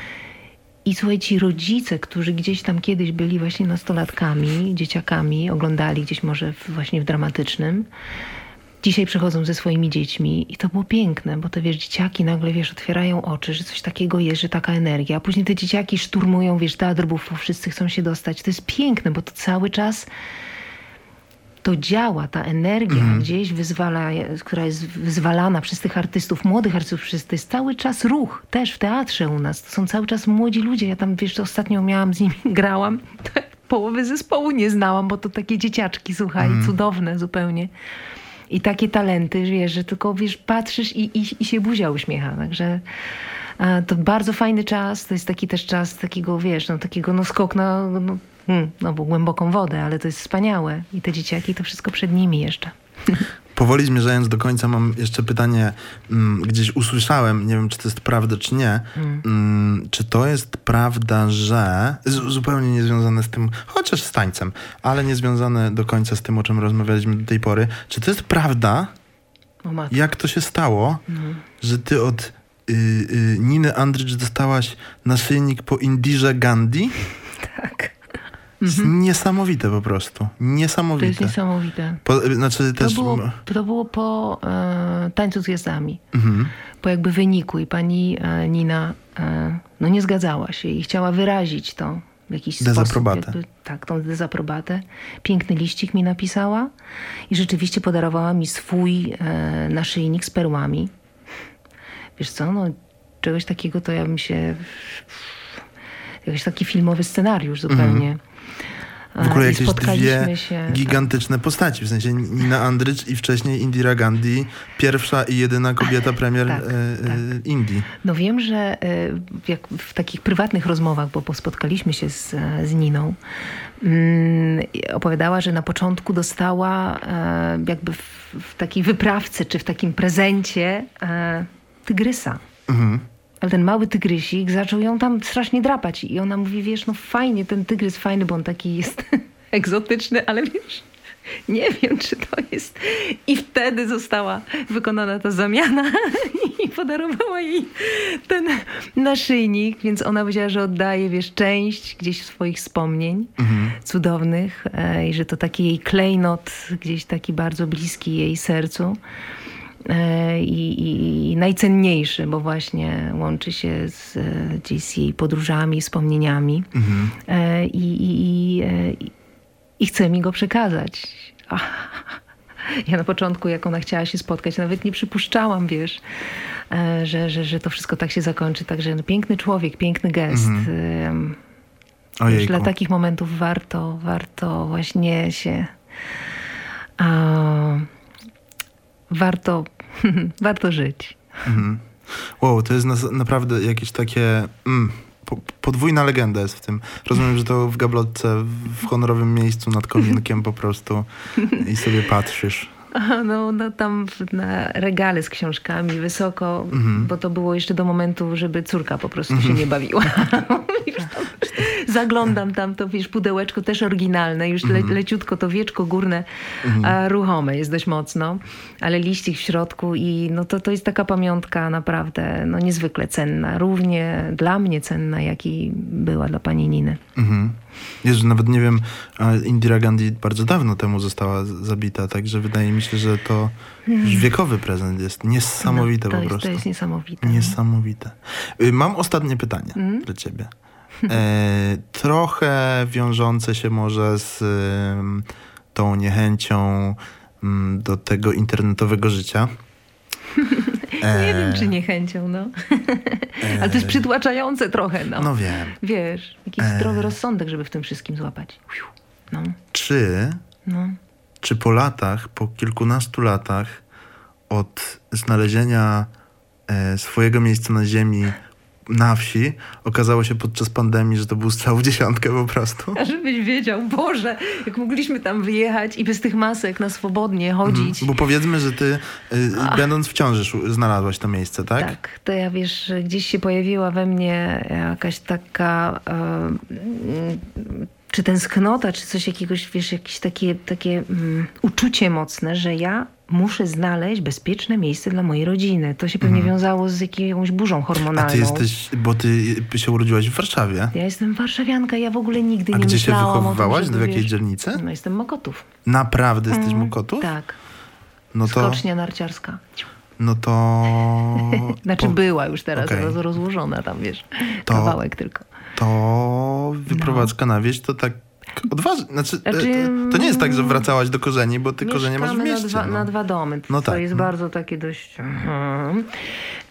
Speaker 2: I słuchaj, ci rodzice, którzy gdzieś tam kiedyś byli właśnie nastolatkami, dzieciakami, oglądali gdzieś może w, właśnie w dramatycznym, dzisiaj przychodzą ze swoimi dziećmi i to było piękne, bo te wiesz, dzieciaki nagle wiesz, otwierają oczy, że coś takiego jest, że taka energia, a później te dzieciaki szturmują, wiesz, teatr Buffo, wszyscy chcą się dostać. To jest piękne, bo to cały czas to działa, ta energia gdzieś wyzwala, która jest wyzwalana przez tych artystów, młodych artystów, przez to jest cały czas ruch, też w teatrze u nas. To są cały czas młodzi ludzie. Ja tam, wiesz, ostatnio miałam z nimi, [laughs] grałam, połowy zespołu nie znałam, bo to takie dzieciaczki, słuchaj, cudowne zupełnie. I takie talenty, wiesz, że tylko, wiesz, patrzysz i, i, i się buzia uśmiecha, także... To bardzo fajny czas, to jest taki też czas takiego, wiesz, no takiego no skok na, no, hmm, no bo głęboką wodę, ale to jest wspaniałe. I te dzieciaki, to wszystko przed nimi jeszcze. [laughs]
Speaker 1: Powoli zmierzając do końca, mam jeszcze pytanie. Mm, gdzieś usłyszałem, nie wiem czy to jest prawda, czy nie. Mm, czy to jest prawda, że. Zupełnie niezwiązane z tym, chociaż z tańcem, ale niezwiązane do końca z tym, o czym rozmawialiśmy do tej pory. Czy to jest prawda, Jak to się stało,
Speaker 2: Mhm.
Speaker 1: że ty od y, y, Niny Andrycz dostałaś naszyjnik po Indirze Gandhi? [laughs]
Speaker 2: Tak.
Speaker 1: Jest niesamowite po prostu.
Speaker 2: To jest
Speaker 1: Niesamowite.
Speaker 2: niesamowite.
Speaker 1: Po, znaczy
Speaker 2: To
Speaker 1: też...
Speaker 2: było, to było po e, tańcu z gwiazdami.
Speaker 1: Mhm.
Speaker 2: po jakby wyniku i pani e, Nina e, no nie zgadzała się i chciała wyrazić to w jakiś
Speaker 1: Dezaprobatę.
Speaker 2: sposób. Jakby, tak, tą dezaprobatę. Piękny liścik mi napisała i rzeczywiście podarowała mi swój e, naszyjnik z perłami. Wiesz co, no czegoś takiego to ja bym się... Jakiś taki filmowy scenariusz zupełnie.
Speaker 1: W ogóle jakieś dwie
Speaker 2: się, tak.
Speaker 1: gigantyczne postaci. W sensie Nina Andrycz i wcześniej Indira Gandhi. Pierwsza i jedyna kobieta premier
Speaker 2: Tak,
Speaker 1: e, e, Indii.
Speaker 2: No wiem, że e, jak w takich prywatnych rozmowach, bo spotkaliśmy się z, z Niną, mm, opowiadała, że na początku dostała e, jakby w, w takiej wyprawce, czy w takim prezencie tygrysa.
Speaker 1: Mhm.
Speaker 2: Ale ten mały tygrysik zaczął ją tam strasznie drapać. I ona mówi, wiesz, no fajnie, ten tygrys fajny, bo on taki jest [laughs] egzotyczny, ale wiesz, nie wiem, czy to jest. I wtedy została wykonana ta zamiana [laughs] i podarowała jej ten naszyjnik, więc ona powiedziała, że oddaje, wiesz, część gdzieś swoich wspomnień cudownych e, i że to taki jej klejnot, gdzieś taki bardzo bliski jej sercu. E, I, i, najcenniejszy, bo właśnie łączy się z, gdzieś jej podróżami, wspomnieniami. E, I, i, i, e, i, chce mi go przekazać. Ja na początku, jak ona chciała się spotkać, nawet nie przypuszczałam, wiesz, że, że, że to wszystko tak się zakończy. Także no, piękny człowiek, piękny gest. Em, Wiesz, dla takich momentów warto, warto właśnie się. A, warto, [laughs] warto żyć.
Speaker 1: Wow, to jest nas, naprawdę jakieś takie... Mm, po, podwójna legenda jest w tym. Rozumiem, że to w gablotce, w honorowym miejscu nad kominkiem po prostu i sobie patrzysz.
Speaker 2: No, no tam na regale z książkami wysoko,
Speaker 1: Mhm.
Speaker 2: bo to było jeszcze do momentu, żeby córka po prostu się nie bawiła. [laughs] Tam Zaglądam tam, to wiesz, pudełeczko też oryginalne, już le,
Speaker 1: Mhm.
Speaker 2: leciutko to wieczko górne, a ruchome jest dość mocno, ale liścik w środku i no to, to jest taka pamiątka naprawdę no, niezwykle cenna, równie dla mnie cenna, jak i była dla pani Niny.
Speaker 1: Mhm. Jezu, nawet nie wiem, Indira Gandhi bardzo dawno temu została zabita, także wydaje mi się, że to już wiekowy prezent jest. Niesamowite
Speaker 2: no,
Speaker 1: po
Speaker 2: jest,
Speaker 1: prostu.
Speaker 2: To jest niesamowite.
Speaker 1: Niesamowite. Y, Mam ostatnie pytanie
Speaker 2: Mhm.
Speaker 1: dla ciebie. [laughs] E, trochę wiążące się może z ym, tą niechęcią mm, do tego internetowego życia. [laughs]
Speaker 2: Nie wiem, czy niechęcią, no. Ale to jest przytłaczające trochę, no.
Speaker 1: No wiem.
Speaker 2: Wiesz, jakiś
Speaker 1: E.
Speaker 2: zdrowy rozsądek, żeby w tym wszystkim złapać. No,
Speaker 1: Czy,
Speaker 2: no.
Speaker 1: czy po latach, po kilkunastu latach od znalezienia e, swojego miejsca na ziemi na wsi, okazało się podczas pandemii, że to był strzał w dziesiątkę po prostu?
Speaker 2: A [laughs] żebyś wiedział, Boże, jak mogliśmy tam wyjechać i bez tych masek na swobodnie chodzić.
Speaker 1: Bo powiedzmy, że ty, y, będąc w ciąży, znalazłaś to miejsce, tak?
Speaker 2: Tak, to ja wiesz, gdzieś się pojawiła we mnie jakaś taka e, mm, czy tęsknota, czy coś jakiegoś, wiesz, jakieś takie, takie mm, uczucie mocne, że ja muszę znaleźć bezpieczne miejsce dla mojej rodziny. To się pewnie wiązało z jakąś burzą
Speaker 1: Mhm. A
Speaker 2: hormonalną.
Speaker 1: ty jesteś, bo ty się urodziłaś w Warszawie.
Speaker 2: Ja jestem warszawianka, ja w ogóle nigdy
Speaker 1: A
Speaker 2: nie
Speaker 1: gdzie się
Speaker 2: myślałam
Speaker 1: wychowywałaś?
Speaker 2: o tym,
Speaker 1: Do jakiej
Speaker 2: wiesz,
Speaker 1: dzielnicy?
Speaker 2: No jestem Mokotów.
Speaker 1: Naprawdę jesteś Mokotów?
Speaker 2: Tak,
Speaker 1: No to,
Speaker 2: skocznia narciarska.
Speaker 1: no to, [laughs]
Speaker 2: Znaczy
Speaker 1: po-
Speaker 2: była już teraz roz, rozłożona tam, wiesz,
Speaker 1: To-
Speaker 2: kawałek tylko.
Speaker 1: to wyprowadzka na wieś to tak odważnie. Znaczy, e,
Speaker 2: Znaczy,
Speaker 1: to, nie jest tak, że wracałaś do korzeni, bo ty korzenie masz w mieście.
Speaker 2: na dwa,
Speaker 1: no.
Speaker 2: na dwa domy.
Speaker 1: No
Speaker 2: to
Speaker 1: tak,
Speaker 2: jest
Speaker 1: no.
Speaker 2: bardzo takie dość... Mhm.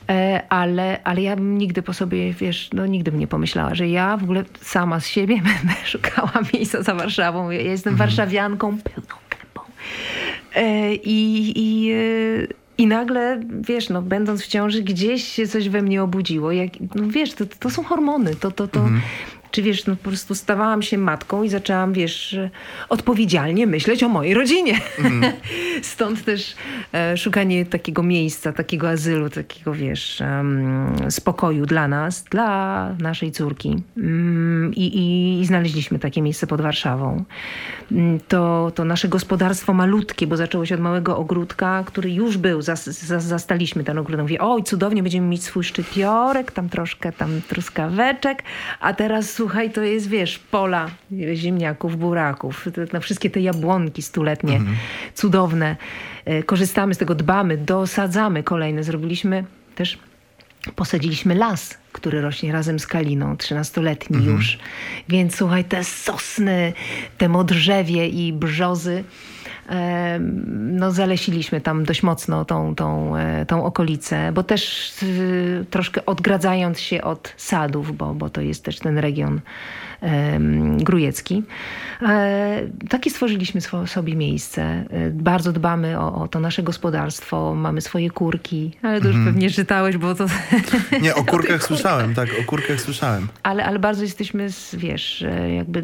Speaker 2: E, ale, ale ja bym nigdy po sobie, wiesz, no nigdy bym nie pomyślała, że ja w ogóle sama z siebie [laughs] będę szukała miejsca za Warszawą. Ja jestem
Speaker 1: Mhm.
Speaker 2: warszawianką pełną gębą. E, I, i, e, I nagle, wiesz, no, będąc w ciąży, gdzieś się coś we mnie obudziło. Jak, no, wiesz, to, to są hormony. To, to, to,
Speaker 1: Mhm.
Speaker 2: Czy wiesz, no po prostu stawałam się matką i zaczęłam, wiesz, odpowiedzialnie myśleć o mojej rodzinie. Mm. [laughs] Stąd też e, szukanie takiego miejsca, takiego azylu, takiego, wiesz, um, spokoju dla nas, dla naszej córki. Mm, i, i, I znaleźliśmy takie miejsce pod Warszawą. Mm, to, to nasze gospodarstwo malutkie, bo zaczęło się od małego ogródka, który już był, zas, zas, zastaliśmy ten ogródek. Mówię, oj, cudownie, będziemy mieć swój szczypiorek, tam troszkę tam truskaweczek, a teraz słuchaj, to jest, wiesz, pola ziemniaków, buraków, na wszystkie te jabłonki stuletnie, mhm. cudowne. E, korzystamy z tego, dbamy, dosadzamy kolejne. Zrobiliśmy też posadziliśmy las, który rośnie razem z kaliną, trzynastoletni mhm. już. Więc słuchaj, te sosny, te modrzewie i brzozy, no zalesiliśmy tam dość mocno tą, tą, e, tą okolicę, bo też troszkę odgradzając się od sadów, bo, bo to jest też ten region Grujecki. E, takie stworzyliśmy sobie miejsce. E, bardzo dbamy o, o to nasze gospodarstwo, mamy swoje kurki, ale to już mm. pewnie czytałeś, bo to...
Speaker 1: Nie, o [laughs] kurkach słyszałem, tak, o kurkach słyszałem.
Speaker 2: Ale, ale bardzo jesteśmy, wiesz, e, jakby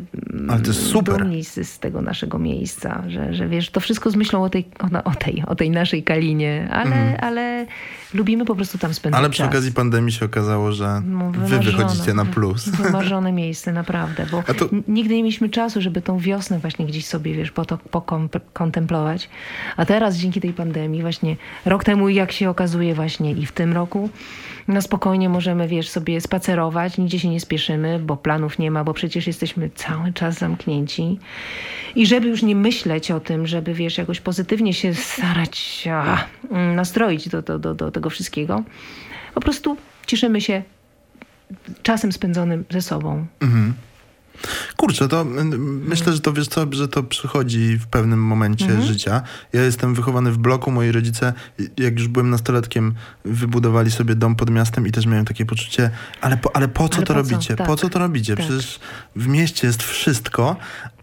Speaker 1: ale to jest super.
Speaker 2: dumni z, z tego naszego miejsca, że, że wiesz, to wszystko z myślą o tej, o, o tej, o tej naszej Kalinie, ale, mm. ale lubimy po prostu tam spędzać
Speaker 1: Ale przy
Speaker 2: czas.
Speaker 1: okazji pandemii się okazało, że no, wy wychodzicie na plus. [laughs]
Speaker 2: Wymarzone miejsce, naprawdę, bo to... nigdy nie mieliśmy czasu, żeby tą wiosnę właśnie gdzieś sobie, wiesz, po to pokontemplować. A teraz dzięki tej pandemii właśnie rok temu, jak się okazuje właśnie i w tym roku, no spokojnie możemy, wiesz, sobie spacerować, nigdzie się nie spieszymy, bo planów nie ma, bo przecież jesteśmy cały czas zamknięci. I żeby już nie myśleć o tym, żeby, wiesz, jakoś pozytywnie się starać a, nastroić do, do, do, do tego wszystkiego, po prostu cieszymy się czasem spędzonym ze sobą. Mhm.
Speaker 1: Kurczę, to myślę, że to wiesz co, że to przychodzi w pewnym momencie mhm. życia. Ja jestem wychowany w bloku, moi rodzice, jak już byłem nastolatkiem, wybudowali sobie dom pod miastem i też miałem takie poczucie, ale po, ale po co ale to po robicie? Co? Tak. Po co to robicie? Tak. Przecież w mieście jest wszystko,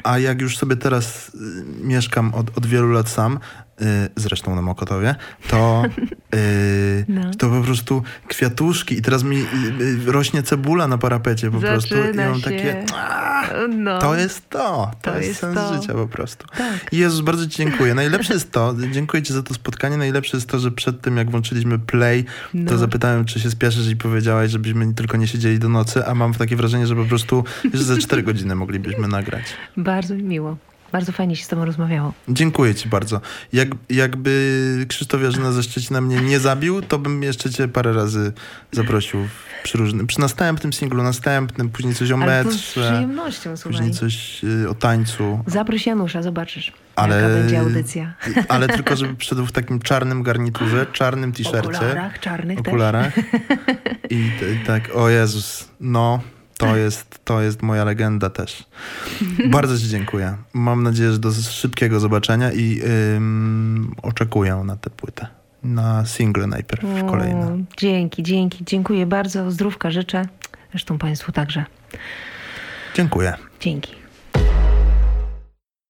Speaker 1: a jak już sobie teraz y, mieszkam od, od wielu lat sam, y, zresztą na Mokotowie, to, y, [laughs] no. to po prostu kwiatuszki i teraz mi rośnie cebula na parapecie po Zaczyna prostu i mam takie no. to jest to, to, to jest, jest sens to. życia po prostu. Tak. Jezus, bardzo ci dziękuję. Najlepsze jest to, dziękuję ci za to spotkanie, najlepsze jest to, że przed tym jak włączyliśmy play, no. to zapytałem, czy się spieszysz i powiedziałaś, żebyśmy tylko nie siedzieli do nocy, a mam takie wrażenie, że po prostu że za cztery godziny moglibyśmy nagrać.
Speaker 2: Bardzo miło. Bardzo fajnie się z tobą rozmawiało.
Speaker 1: Dziękuję ci bardzo. Jak, jakby Krzysztof Jarzyna ze Szczecina mnie nie zabił, to bym jeszcze cię parę razy zaprosił przy, różnym, przy następnym singlu, następnym, później coś o metrze.
Speaker 2: z przyjemnością, słuchaj.
Speaker 1: Później coś y, o tańcu.
Speaker 2: Zaproś Janusza, zobaczysz, ale, jaka będzie audycja. [laughs]
Speaker 1: Ale tylko, żeby przyszedł w takim czarnym garniturze, czarnym t-shircie.
Speaker 2: Okularach, czarnych
Speaker 1: okularach. [laughs] I, I tak, o Jezus, no... To jest, to jest moja legenda też. [laughs] Bardzo Ci dziękuję. Mam nadzieję, że do szybkiego zobaczenia i ym, oczekuję na tę płytę. Na single najpierw o, kolejne.
Speaker 2: Dzięki, dzięki. Dziękuję bardzo. Zdrówka życzę. Zresztą Państwu także.
Speaker 1: Dziękuję.
Speaker 2: Dzięki.